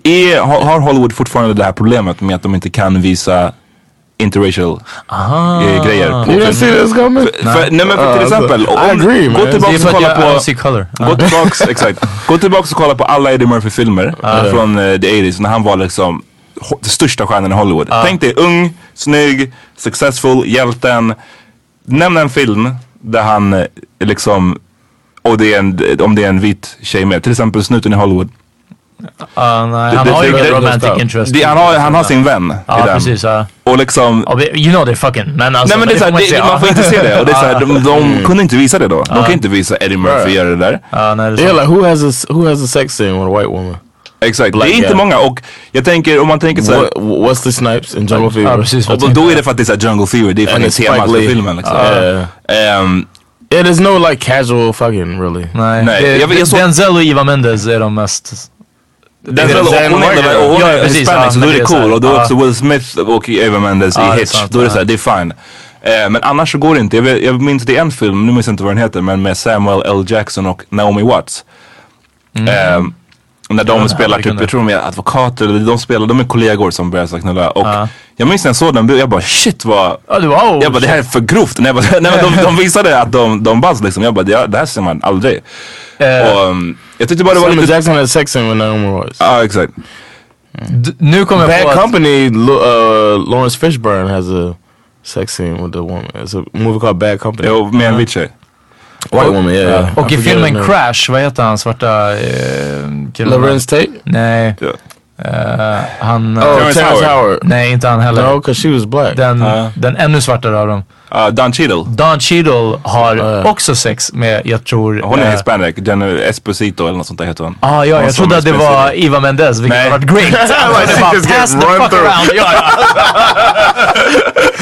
är, har Hollywood fortfarande det här problemet med att de inte kan visa interracial eh, grejer på You didn't see this coming? För, för, nej men för till Uh, exempel, om, agree, gå man. Det tillbaka och kolla jag på. Gå tillbaks, exakt. Gå tillbaks och kolla på alla Eddie Murphy-filmer från eh, the 80s när han var liksom den största stjärnan i Hollywood. Tänk dig ung, snygg, successful, hjälten. Nämn en film där han eh, liksom, och det är en, om det är en vit tjej med. Till exempel Snuten i Hollywood. Ja, nej, han har ju det- romantic interest. han, har, han har sin vän Ja, i den. precis. Ja. Och liksom... You know they're fucking. Men alltså, Nej men det är såhär, man det, man får inte se det. Och det är såhär, de, de kunde inte visa det då. De kan inte visa Eddie Murphy Right. göra det där. Ja, nej, det är Yeah, like who has a who has a sex scene with a white woman? Exakt, Black det är inte guy. många. Och jag tänker, om man tänker såhär. What, Wesley Snipes in Jungle Fever. Ja, precis. Och då är det för att det är såhär Jungle Fever, det är fucking temat för filmen liksom. Yeah. Ehm, Yeah, there's no like casual fucking really. Nej, Nej, det, jag- jag såg- Denzel och Eva Mendes är de mest... Den hon och hon är hispanic så då är det cool. Och då också Will Smith och Eva Mendes i Hitch. Då är det såhär, det är fine. Eh, men annars så går det inte. Jag, vet, jag minns det är en film, nu minns jag inte vad den heter, men med Samuel L. Jackson och Naomi Watts. Eh, när de Ja, spelar typ, jag tror de är advokater, eller de spelar, de är kollegor som börjar så knulla. Och Ja. jag minns när jag såg den, jag bara shit vad Ja. Oh, jag bara det här är för grovt. Nej, bara, nej, men de, de visade att de, de buzz liksom. Jag bara det, det här ser man aldrig. Eh, och, um, jag tyckte bara det var Samuel lite... Jackson had sex with Naomi Watts. Ja exakt. d- nu kommer jag på Bad att... Company. Lo- Uh, Lawrence Fishburne has a sex scene with the woman. It's a movie called Bad Company. Jo, med en vit tjej. White woman, yeah. yeah. Och I filmen. Crash, vad heter han svarta eh, killen? Lorenz Tate? Nej. Ja. Eh, han... Oh, Terrence Howard. Howard. nej, inte han heller. No, because she was black. Den, Ja. den ännu svartare av dem. Uh, Don Cheadle. Don Cheadle har Ja. också sex med, jag tror... Hon är eh, hispanic. Jenny Esposito eller något sånt där heter hon. Ah, ja, Hon jag trodde att det var Eva Mendes, vilket Nej. har varit great. Alltså, det bara, pass the fuck through. around. Ja, ja.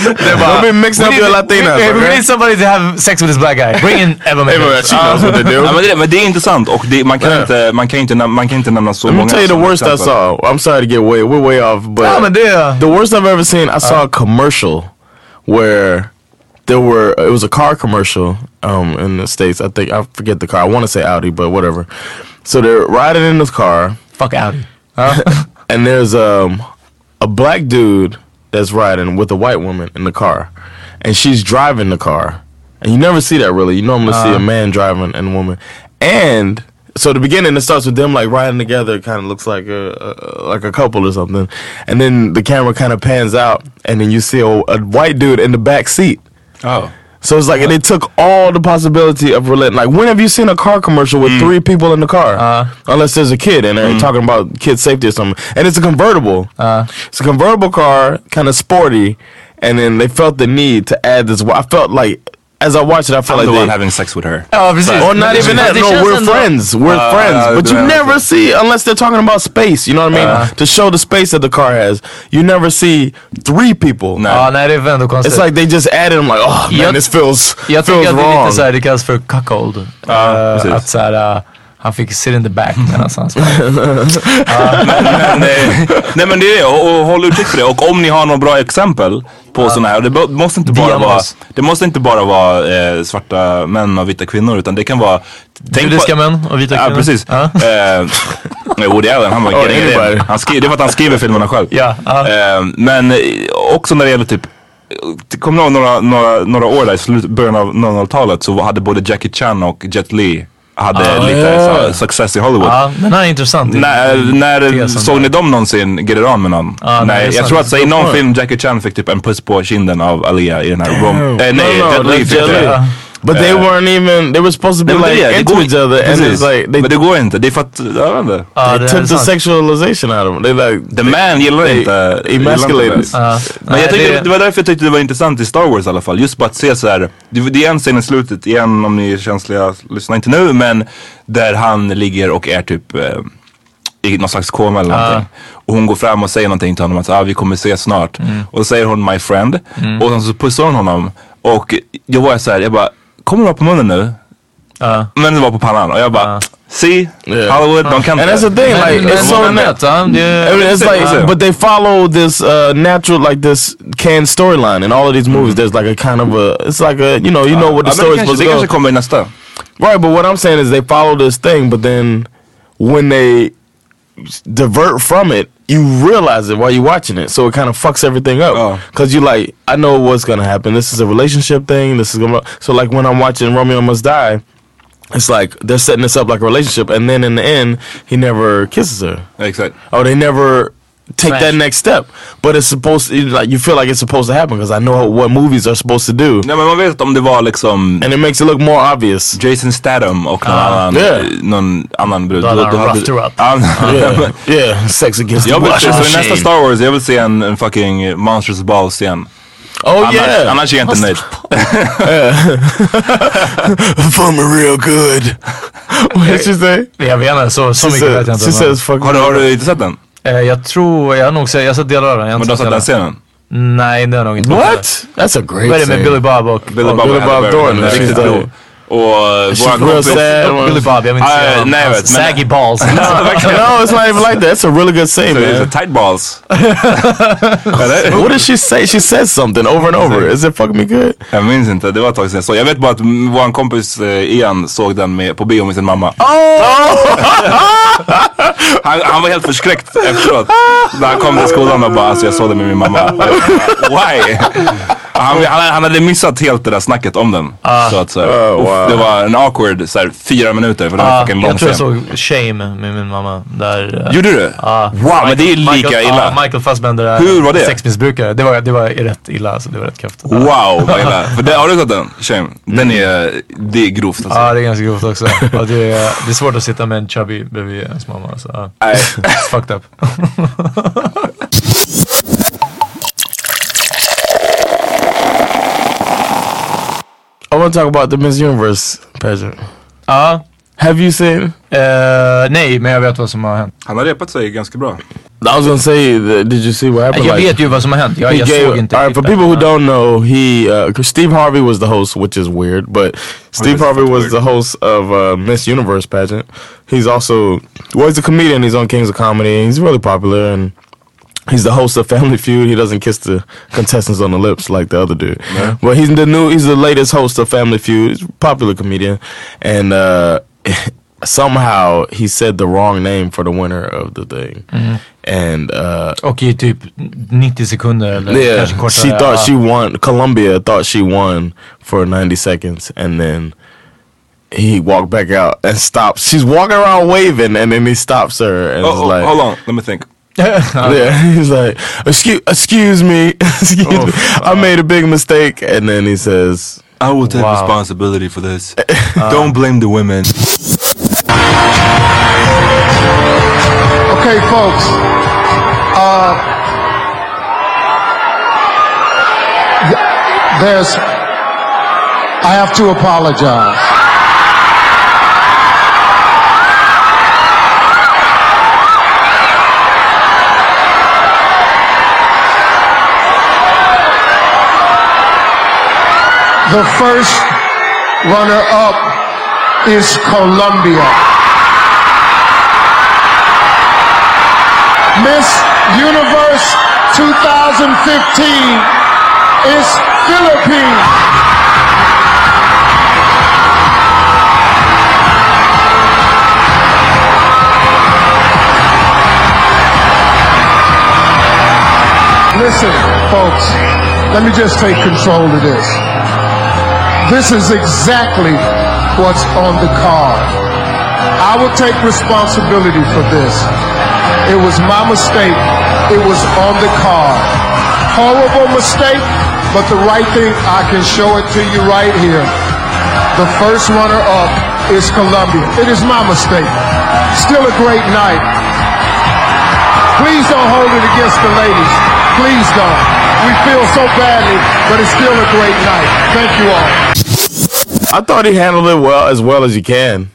det bara, Don't be mixing we up your need- Latinas, We, we need somebody to have sex with this black guy. Bring in Eva Mendes. What to do. Ja, men, det, men det är intressant och det, man, kan Ja. inte, man, kan inte, man kan inte nämna så Let me många tell you the worst I exempel. saw. I'm sorry to get way we're way off, but Ja, men det... the worst I've ever seen. I saw a commercial where there were it was a car commercial um, in the states. I think I forget the car. I want to say Audi, but whatever. So they're riding in this car, Fuck Audi. and there's um, a black dude that's riding with a white woman in the car, and she's driving the car. And you never see that really. You normally see a man driving and a woman. And so the beginning it starts with them like riding together. It kind of looks like a, a like a couple or something. And then the camera kind of pans out, and then you see a, a white dude in the back seat. Oh. So it's like they took all the possibility of relating. Like, when have you seen a car commercial with mm. three people in the car? Uh-huh. Unless there's a kid and they're mm. talking about kid safety or something. And it's a convertible. Uh-huh. it's a convertible car, kind of sporty. And then they felt the need to add this. I felt like, as I watched it, I felt I'm like the one they, having sex with her. Ja, precis. or not even that. No, we're friends. We're Uh, friends. uh, But you never okay. see, unless they're talking about space, you know what I mean? to show the space that the car has. You never see three people. Nej. Ja, nej det är ändå konstigt. It's like they just added them like, oh man, Jag- this feels, jag feels tycker att det är wrong. lite såhär, det kallas för cuckold. Ja, Eh, precis. att såhär, uh, han fick sit in the back medan han men, eh, nej men det är det, och, och håll utkik för det. Och om ni har några bra exempel på sådana här, det måste inte bara vara, det måste inte bara vara eh, svarta män och vita kvinnor utan det kan vara Judiska män och vita Ja kvinnor. precis. Ja. Eh, Woody Allen, han var Oh, anybody. han skri- Det är för att han skriver filmerna själv. Ja, ja. Eh, men eh, också när det gäller typ det kommer ihåg några, några, några år där i början av 00-talet så hade både Jackie Chan och Jet Li hade Ah, lite ja. så, success i Hollywood. Ja, men han är intressant. När, när såg ni dem någonsin get it on med någon? Ja, nej, det jag sant. tror att i någon film Jackie Chan fick typ en puss på kinden av Alia i den här Rom... Eh, nej, No, no, Jet Li fick det. But they Eh, weren't even, they were supposed to be like det, into går each other and precis. it's like they, Men det går inte, det är för att, jag vet inte. Ja, they took the sant. sexualization out of them. They like, The man gillar they inte... emasculated. Ja. Men Nej, jag tyckte, det- det var därför jag tyckte det var intressant i Star Wars i alla fall. Just bara att se så här. Det, det är en scen i slutet, igen om ni är känsliga, lyssna inte nu. Men där han ligger och är typ eh, i någon slags koma eller någonting. Och hon går fram och säger någonting till honom att ah, vi kommer ses snart. Och så säger hon my friend. Och sen så pussar hon honom. Och jag var så här, jag bara, kommer du vara på munnen nu? Ja. Men det var på pannan. Och jag bara, see, Yeah. Hollywood, de kan and that's the thing, like it's so det- I mean, it's like, Yeah. but they follow this uh, natural, like this canned storyline in all of these movies. There's like a kind of a, it's like a, you know, you know what the story's det supposed det to kanske go. kommer i nästa. Right, but what I'm saying is they follow this thing, but then when they divert from it, you realize it while you're watching it, so it kind of fucks everything up. Oh. Cause you like, I know what's gonna happen. This is a relationship thing. This is gonna. So like when I'm watching Romeo Must Die, it's like they're setting this up like a relationship, and then in the end, he never kisses her. Exakt. Oh, they never take Smash. that next step. But it's supposed to, like you feel like it's supposed to happen because I know what movies are supposed to do. Nej men man vet om det var liksom And it makes it look more obvious. Jason Statham och någon Ah. annan, Yeah. någon annan brud. Då hade han Då- då her up. Ja, Yeah, yeah, sex against the Jag vill, washing så i nästa. Star Wars, jag vill se en, en fucking Monsters Ball scen. Oh annars, yeah, annars är jag inte nöjd. for me real good. What did she say? Jag vet inte, så, så She, mycket vet jag inte. she says fuck Har du, har du inte sett den? Eh, jag tror, jag har nog sett, jag har sett delar av den. Men du har sett den scenen? Nej, det har jag nog inte. What? That's a great Vad är det med scene. Billy Bob och... Billy Bob, Billy Bob. Thornton, Och uh, She's våran kompis... Billy Bob, jag vill inte säga nej, jag vet, saggy balls. no, it's not even like that. It's a really good är man. tight balls. What does she say? She says something over and over. Is it fuck me good? Jag minns inte, det var ett tag sedan jag såg. Jag vet bara att våran kompis eh, Ian såg den med, på bio med sin mamma. Han, han var helt förskräckt efteråt. När han kom till skolan och bara alltså jag såg den med min mamma. Why? Han, han, han hade missat helt det där snacket om den. Så att så här, Oh, det var en awkward så här, fyra minuter för den var fucking lång jag tror jag såg Shame med min mamma. Där, eh, Gjorde du? ja. Wow, men det är lika Michael, illa. Ja, Michael Fassbender är Hur var det? sexmissbrukare. Det var, det var rätt illa, så det var rätt kräft. Wow, vad illa. För det, har du sett den? Shame. Den är, det är grovt alltså. Ja, det är ganska grovt också. Ja, det, är, det är svårt att sitta med en chubby bredvid ens mamma. Så. It's fucked up. want to talk about the Miss Universe pageant. Ja. Have you seen? Eh, nej, men jag vet vad som har hänt. Han har repat sig ganska bra. I was gonna say, that, did you see what happened? Jag Like, vet ju vad som har hänt. Jag, he jag gave- såg inte all right, for people who don't know, he uh 'cause Steve Harvey was the host, which is weird. But Steve Harvey was the host of uh, Miss Universe pageant. He's also well, he's a comedian. He's on Kings of Comedy. He's really popular, and he's the host of Family Feud. He doesn't kiss the contestants on the lips like the other dude. But he's the new. He's the latest host of Family Feud. He's a popular comedian, and uh, somehow he said the wrong name for the winner of the thing, and. Uh, Och i typ 90 sekunder eller yeah, kanske kortare. she thought she won. Columbia thought she won for 90 seconds, and then he walked back out and stops. She's walking around waving, and then he stops her and Oh, oh, like, hold on, let me think. "Yeah." He's like, "Excuse, excuse me, excuse me, I made a big mistake." And then he says, I will take Wow. responsibility for this. Don't blame the women. Okay, folks. Uh, there's. I have to apologize. The first runner up is Colombia. Miss Universe 2015 is Philippines. Listen, folks, let me just take control of this. This is exactly what's on the card. I will take responsibility for this. It was my mistake. It was on the card. Horrible mistake, but the right thing, I can show it to you right here. The first runner up is Columbia. It is my mistake. Still a great night. Please don't hold it against the ladies. Please don't. We feel so badly, but it's still a great night. Thank you all. "I thought he handled it well as well as you can."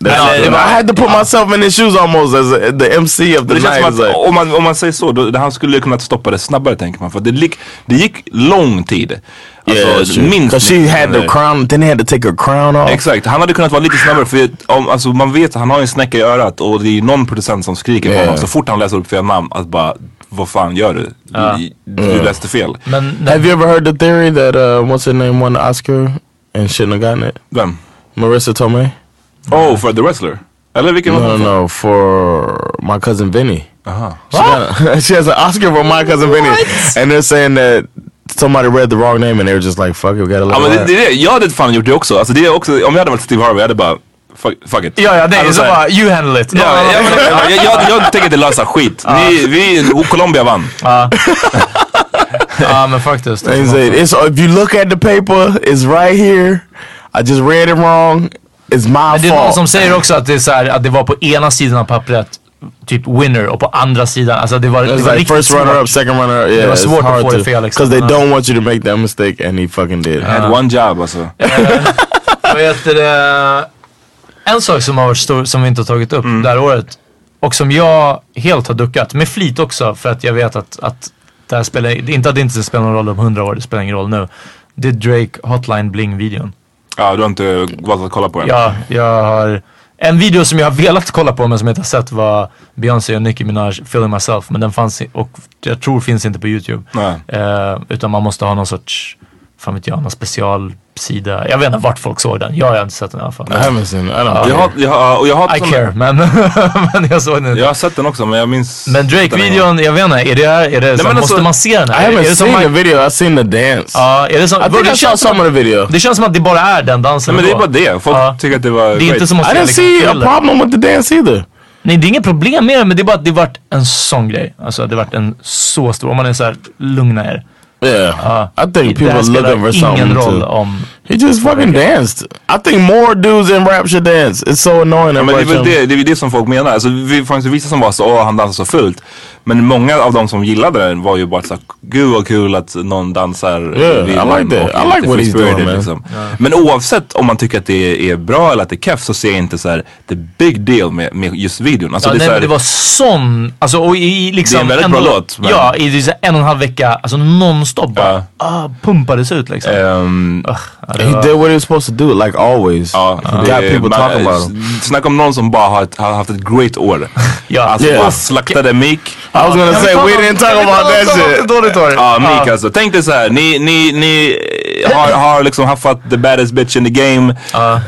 That's- det var- I had to put myself in his shoes almost as a, the MC of the Det känns night. It's att like, om man, om man säger så, då, han skulle kunnat stoppa det snabbare tänker man. För det, gick, det gick lång tid. yeah, Alltså, minst. minst. Because she had the crown, then he had to take her crown off. Exakt, han hade kunnat vara lite snabbare för om, alltså, man vet att han har ju en snäcka i örat och det är någon producent som skriker på Yeah. honom så fort han läser upp fel namn att bara vad fan gör du? Du, du läste fel. Men Have you ever heard the theory that uh, what's her name won the Oscar and shouldn't have gotten it? Vem? Marissa Tomei? Oh, for the wrestler? Eller vilken No, var no, det? no, for my cousin Vinny. Aha. She, got- she has an Oscar for my cousin Vinny, and they're saying that somebody read the wrong name, and they were just like, "Fuck it, we gotta let Ja men it det, ride." det, är det. jag hade fan gjort det också. Alltså, det är också. Om jag hade varit Steve Harvey, jag hade bara fuck, fuck it. Ja, ja, det är Alltså så bara, you handle it. Ja, jag, jag, jag, jag, jag tänker inte lösa skit. Ni, vi, Colombia vann. Ja. ja men faktiskt. Say, it's, if you look at the paper, it's right here. I just read it wrong. It's my Men det är någon fault. som säger också att det, är så här, att det var på ena sidan av pappret typ winner och på andra sidan, alltså det var, det var like riktigt first runner up, second runner up. Yeah, det var svårt att hard få to det fel liksom. because they don't want you to make that mistake, and he fucking did. Had one job alltså. Vad heter det? En sak som har varit stor, som vi inte har tagit upp Mm. det här året och som jag helt har duckat, med flit också för att jag vet att, att det här spelar, inte att det inte spelar någon roll om hundra år, det spelar ingen roll nu. Det är Drake Hotline Bling-videon. Ja, du har inte valt att kolla på den? Ja, jag har en video som jag har velat kolla på men som jag inte har sett var Beyoncé och Nicki Minaj, Feeling Myself. Men den fanns och jag tror finns inte på YouTube. Eh, utan man måste ha någon sorts, fan vet jag, någon specialsida. Jag vet inte vart folk såg den. Jag har inte sett den i alla fall. I haven't seen it. I. Jag har, jag har, och jag har I care, men, men jag såg den. Jag har sett den också men jag minns... Men Drake-videon, jag vet inte, är det, är det så, men måste alltså- man se den? I här? är haven't det som seen man- the video. I've seen the dance. Ja, är det som, I think det I saw känns som some of the video. Det känns som att det bara är den dansen. Nej men det är bara det. Folk Ja. tycker att det var Det är inte som att I didn't see a problem with the dance either. Nej det är inget problem med det men det är bara att det varit en sån grej. Alltså det varit en så stor, om man är såhär, lugna er. Yeah, I think det people are spelar looking for ingen something roll to. om... He just fucking danced. I think more dudes in rap should dance. It's so annoying. Ja, men det är väl det, det, är väl det som folk menar. Alltså, vi fanns ju vissa som var så, åh han dansar så fult. Men många av de som gillade den var ju bara så här, gud vad kul att någon dansar. Yeah, I like that. I like what he's doing, man. liksom. Men oavsett om man tycker att det är bra eller att det är keff så ser jag inte så här the big deal med, med just videon. Alltså, Ja, det, nej, här, det var sån, alltså och i liksom... Det är en väldigt ändå, bra låt, men- Ja, i en och en halv vecka, alltså nonstop bara. Ah, pumpades ut liksom. ja, det He did what he was supposed to do, like always. Ja, det got är- people man- talking about him. Snacka om någon som bara har, har haft ett great år. Ja. Alltså Yeah. bara slaktade Meek. I was gonna say we didn't talk about that shit. Dåligt år. Ja, Meek alltså. Tänk dig så här. Ni, ni, ni har, har liksom haffat the baddest bitch in the game.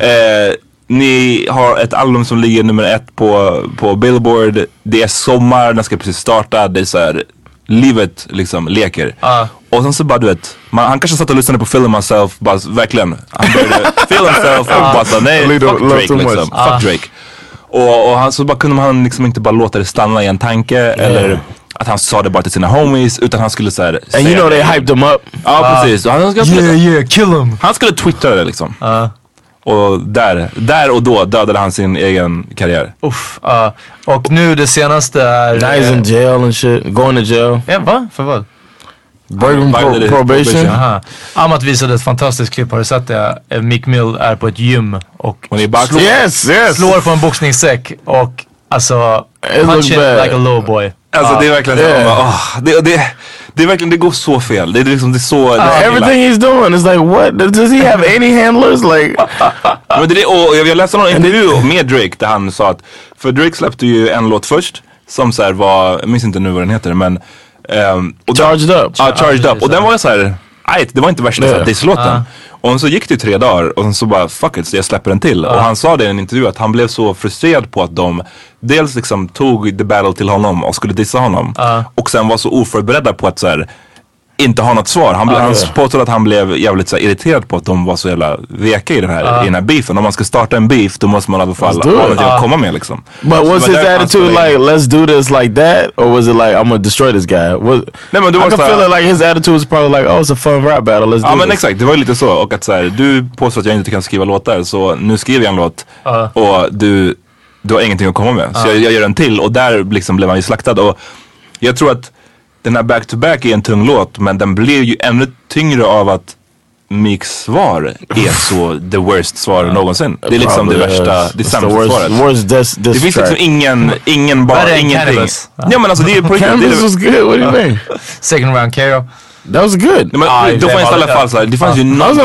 Eh, ni har ett album som ligger nummer ett på, på Billboard. Det är sommar, den ska precis starta. Det är så här, livet liksom leker. Och sen så bara du vet, man, han kanske satt och lyssnade på Feeling Myself, bara verkligen. Han började feel himself och bara så, nej Little- fuck Drake liksom. Fuck Drake. Och, och han, så bara kunde han liksom inte bara låta det stanna i en tanke eller att han sa det bara till sina homies utan han skulle såhär And you know they hyped him up. Ja precis. Och han, skulle, Yeah yeah, kill him. han skulle twittra det liksom. Och där, där och då dödade han sin egen karriär. Uff, ja. och nu det senaste är... Now he's in jail and shit, going to jail, Ja, va? För vad? breaking pro- probation. probation. Aha. Amat visade ett fantastiskt klipp, har du sett det? Eh, Mick Mill är på ett gym och slår, Yes, yes. slår på en boxningssäck och alltså It looks punch him bad. like a low boy. Alltså det är verkligen så, Yeah. bara, åh, det, det, det är verkligen, det går så fel. Det är liksom, det är så... det är Everything he's doing is like, what? Does he have any handlers? Like, Men det, är- och jag, jag läste någon intervju med Drake där han sa att, för Drake släppte ju en låt först som så här var, jag minns inte nu vad den heter men ehm, och den- Charged Up. Ja, Charged Ja, Up. Och den var ju såhär, nej det var inte värsta yeah. disslåten. Och så gick det tre dagar och så bara fuck it, så jag släpper en till. Och han sa det i en intervju att han blev så frustrerad på att de dels liksom tog the battle till honom och skulle dissa honom. Och sen var så oförberedda på att så här, inte ha något svar. Han, blev, han påstod att han blev jävligt så irriterad på att de var så jävla veka i den här, i den här beefen. Om man ska starta en beef då måste man i alla fall do ha någonting att komma med liksom. but was Så his det var attitude like, let's do this like that, or was it like, I'm gonna destroy this guy? Was, Nej men du I måste can feel it like his attitude was probably like, oh, it's a fun rap battle. Let's Ja do men exakt, det var ju lite så. Och att så här, du påstår att jag inte kan skriva låtar så nu skriver jag en låt och du, du har ingenting att komma med. Så jag, jag gör en till och där liksom blev han ju slaktad. Och jag tror att den här Back to Back är en tung låt men den blev ju ännu tyngre av att Meeks svar är så the worst svar någonsin. Det är liksom det värsta, det sämsta worst, svaret. worst diss, Det diss finns track. liksom ingen, ingen än ingenting. Cannabis. Ja men alltså det är på riktigt. det Cannabis was good. What do you mean? Second round KO. That was good. Nej, men, Ja, då det fanns det i alla fall såhär, det fanns ju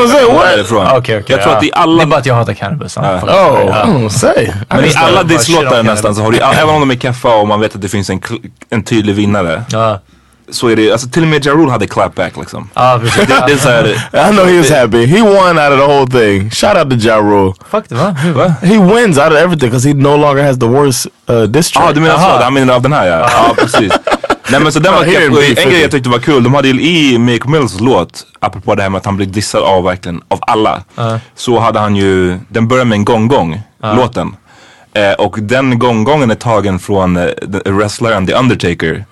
say, what? därifrån. Okej okej. Jag tror att i alla Det är bara att jag hatar cannabis. Oh, say. Men i det, alla disslåtar nästan så har du, även om de är keffa och man vet att det finns en, en tydlig vinnare. Så är det, alltså till och med Ja Rule hade clapback liksom. ja precis. Det, det är I know he was happy. He won out of the whole thing. Shout out to Ja Rule. Fuck det va? He wins out of everything because he no longer has the worst uh. Ja ah, du menar Aha. så, han menar av den här ja. Ja precis. Nej men så den var beef, En grej jag tyckte var kul, de hade ju i Meek Mills låt, apropå det här med att han blev dissad av verkligen, av alla. Så hade han ju, den börjar med en gong-gong. låten. Eh, och den gånggången är tagen från eh, the- wrestlaren The Undertaker.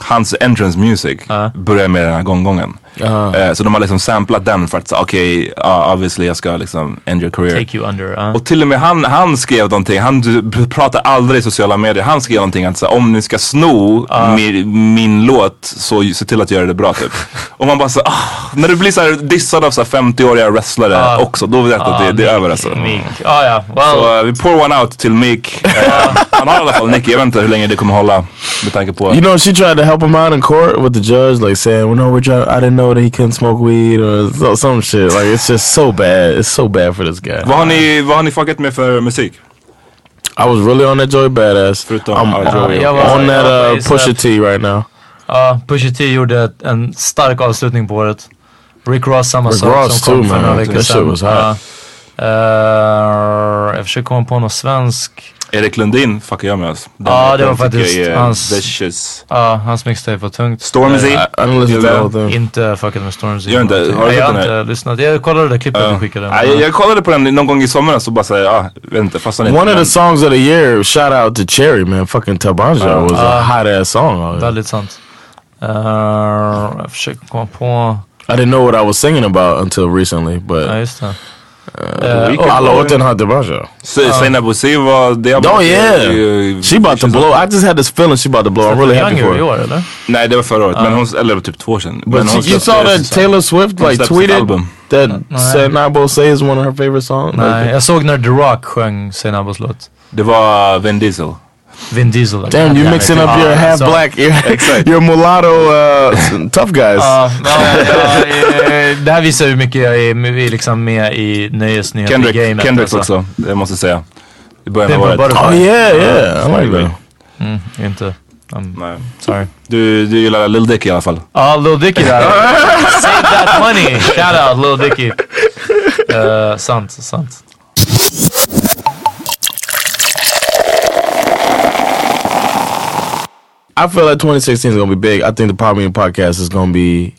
Hans entrance music börjar med den här gånggången. Eh, så de har liksom samplat den för att säga okej, ja, obviously jag ska liksom end your career. Take you under. ja. Och till och med han, han skrev någonting, han pratar aldrig i sociala medier, han skrev någonting att så, här, om ni ska sno min, min låt så se till att göra det bra typ. och man bara så ah, när du blir så här dissad av så här 50-åriga wrestlare också, då vet jag att det, det är över alltså. Meek. Ja, ja. Well, Så eh, vi pour one out till Meek. Han har i alla fall Nicky, jag vet inte hur länge det kommer hålla med tanke på You know, she tried to help him out in court with the judge, like saying, "Well, no, we're trying. I didn't know that he couldn't smoke weed or so, some shit." Like it's just so bad. It's so bad for this guy. Vad har ni, vad har ni fuckat med för musik? I was really on that Joey Badass. Förutom I'm ja, Joey. jag var- on that uh, Pusha T right now. Ja, Pusha T gjorde en stark avslutning på året. Rick Ross samma Rick sak Ross som kom too, för man. några veckor That shit sedan. was hot. Ja. Eh, jag försöker komma på någon svensk. Erik Lundin fuckar jag med alltså. Den- Ja, det var faktiskt jag är hans- Vicious. Ja, hans mixtape var tungt. Stormzy. Eh, I, I didn't listen to the whole thing. Inte fuckat med Stormzy. Gör inte? Har du jag har sett den inte lyssnat. Jag kollade det där klippet du skickade. Ja, jag, jag kollade på den någon gång i somras och bara såhär, ja, vet inte, fastnade inte. One of the songs of the year, shout out to Cherry, man. Fucking Tabanja Uh, was a uh, hot ass song. Väldigt sant. Eh, jag försöker komma på... I didn't know what I was singing about until recently, but Ja, just det. We could- alla åt den här Tabanja. Se- Seinna Bouzid var... Det Oh yeah! She about to blow. I just had this feeling she about to blow. I'm really happy for her. Nej det var förra året, men hon, eller typ två år sedan. But hon you, saw that Taylor Swift like tweeted that Nej. said Nabo say is one of her favorite songs. Nej, jag såg när The Rock sjöng Seinabos låt. Det var Vin Diesel. Vin Diesel. damn, you mixing up your half så- black, your, your mulatto uh, tough guys. Ja, eh, det här visar hur mycket jag är liksom med i nöjesnyheter Kendrick, alltså. också, det måste jag säga. I början av året. Oh yeah, yeah, I like that. Mm, inte. I'm Nej. sorry. Du, du gillar Lil Dicky i alla fall. Ja, Lil Dicky där. Save that money. Shout out Lil Dicky. Uh, sant, sant. I feel like 2016 is gonna be big. I think the Power Meeting podcast is gonna be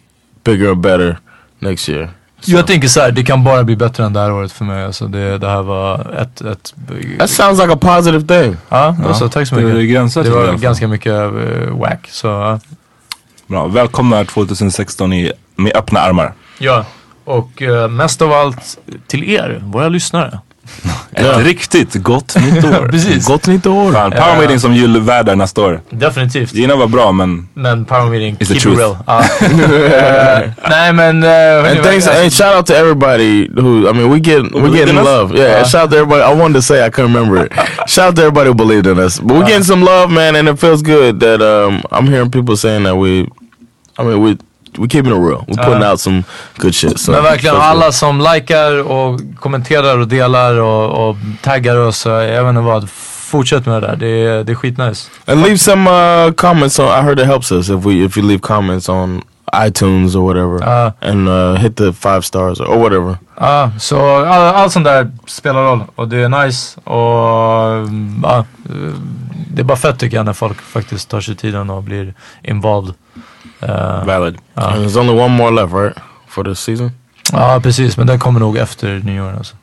bigger and better next year. Jag tänker så här, det kan bara bli bättre än det här året för mig. Alltså det, det här var ett... ett That sounds like a positive thing. ja, alltså, tack så det mycket. det det i var ganska mycket uh, whack. Så ja. Bra, välkomna 2016 i, med öppna armar. ja. Och eh, mest av allt till er, våra lyssnare. Ett riktigt gott nytt år. Precis. Gott nytt år. Fan, Power Meeting som julvärdar nästa år. Definitivt. Gina var bra men Men power meeting, the keep it truth. real. Ja. Eh, nej men... Uh, And thanks and shout out to everybody who I mean we get we getting love. Yeah, Uh. shout out to everybody. I wanted to say I couldn't remember it. shout out to everybody who believed in us. But we're getting some love, man, and it feels good that um I'm hearing people saying that we I mean we we keeping it real. We're putting Uh. out some good shit. So Men verkligen alla som likar och kommenterar och delar och, och taggar oss, jag vet inte vad. Fortsätt med det där, det är, det är skitnice. And leave some uh, comments on. I heard it helps us if we if you leave comments on iTunes or whatever, Uh. and uh, hit the five stars or whatever. Ja, så all, allt sånt där spelar roll och det är nice och mm, ja, eh, det är bara fett tycker jag när folk faktiskt tar sig tiden och blir involved. Eh, valid. And there's only one more left, right, for this season. ja precis, men den kommer nog efter nyår alltså.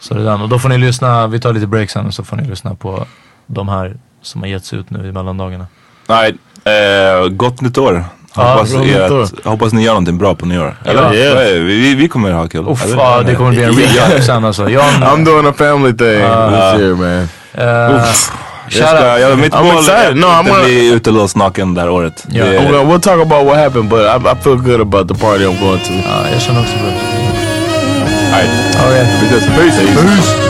Så det är den. Och då får ni lyssna, vi tar lite break sen och så får ni lyssna på de här som har getts ut nu i mellandagarna. Nej, eh, gott nytt år. Ja, Hoppas, gott er att, hoppas ni gör någonting bra på nyår. Eller? Ja. Nej, Vi, vi kommer ha kul. Uff, Eller? ja, det kommer bli en recap sen alltså. John, I'm doing a family thing Uh, this year, man. eh, Jag ska, jag, mitt I'm mål excited. är No, att I'm gonna- bli utelåst naken det här året. Ja. Det- gonna, we'll talk about what happened, but I, I feel good about the party I'm going to. ja, jag känner också bra. Nej, Okej. vi ses. Peace.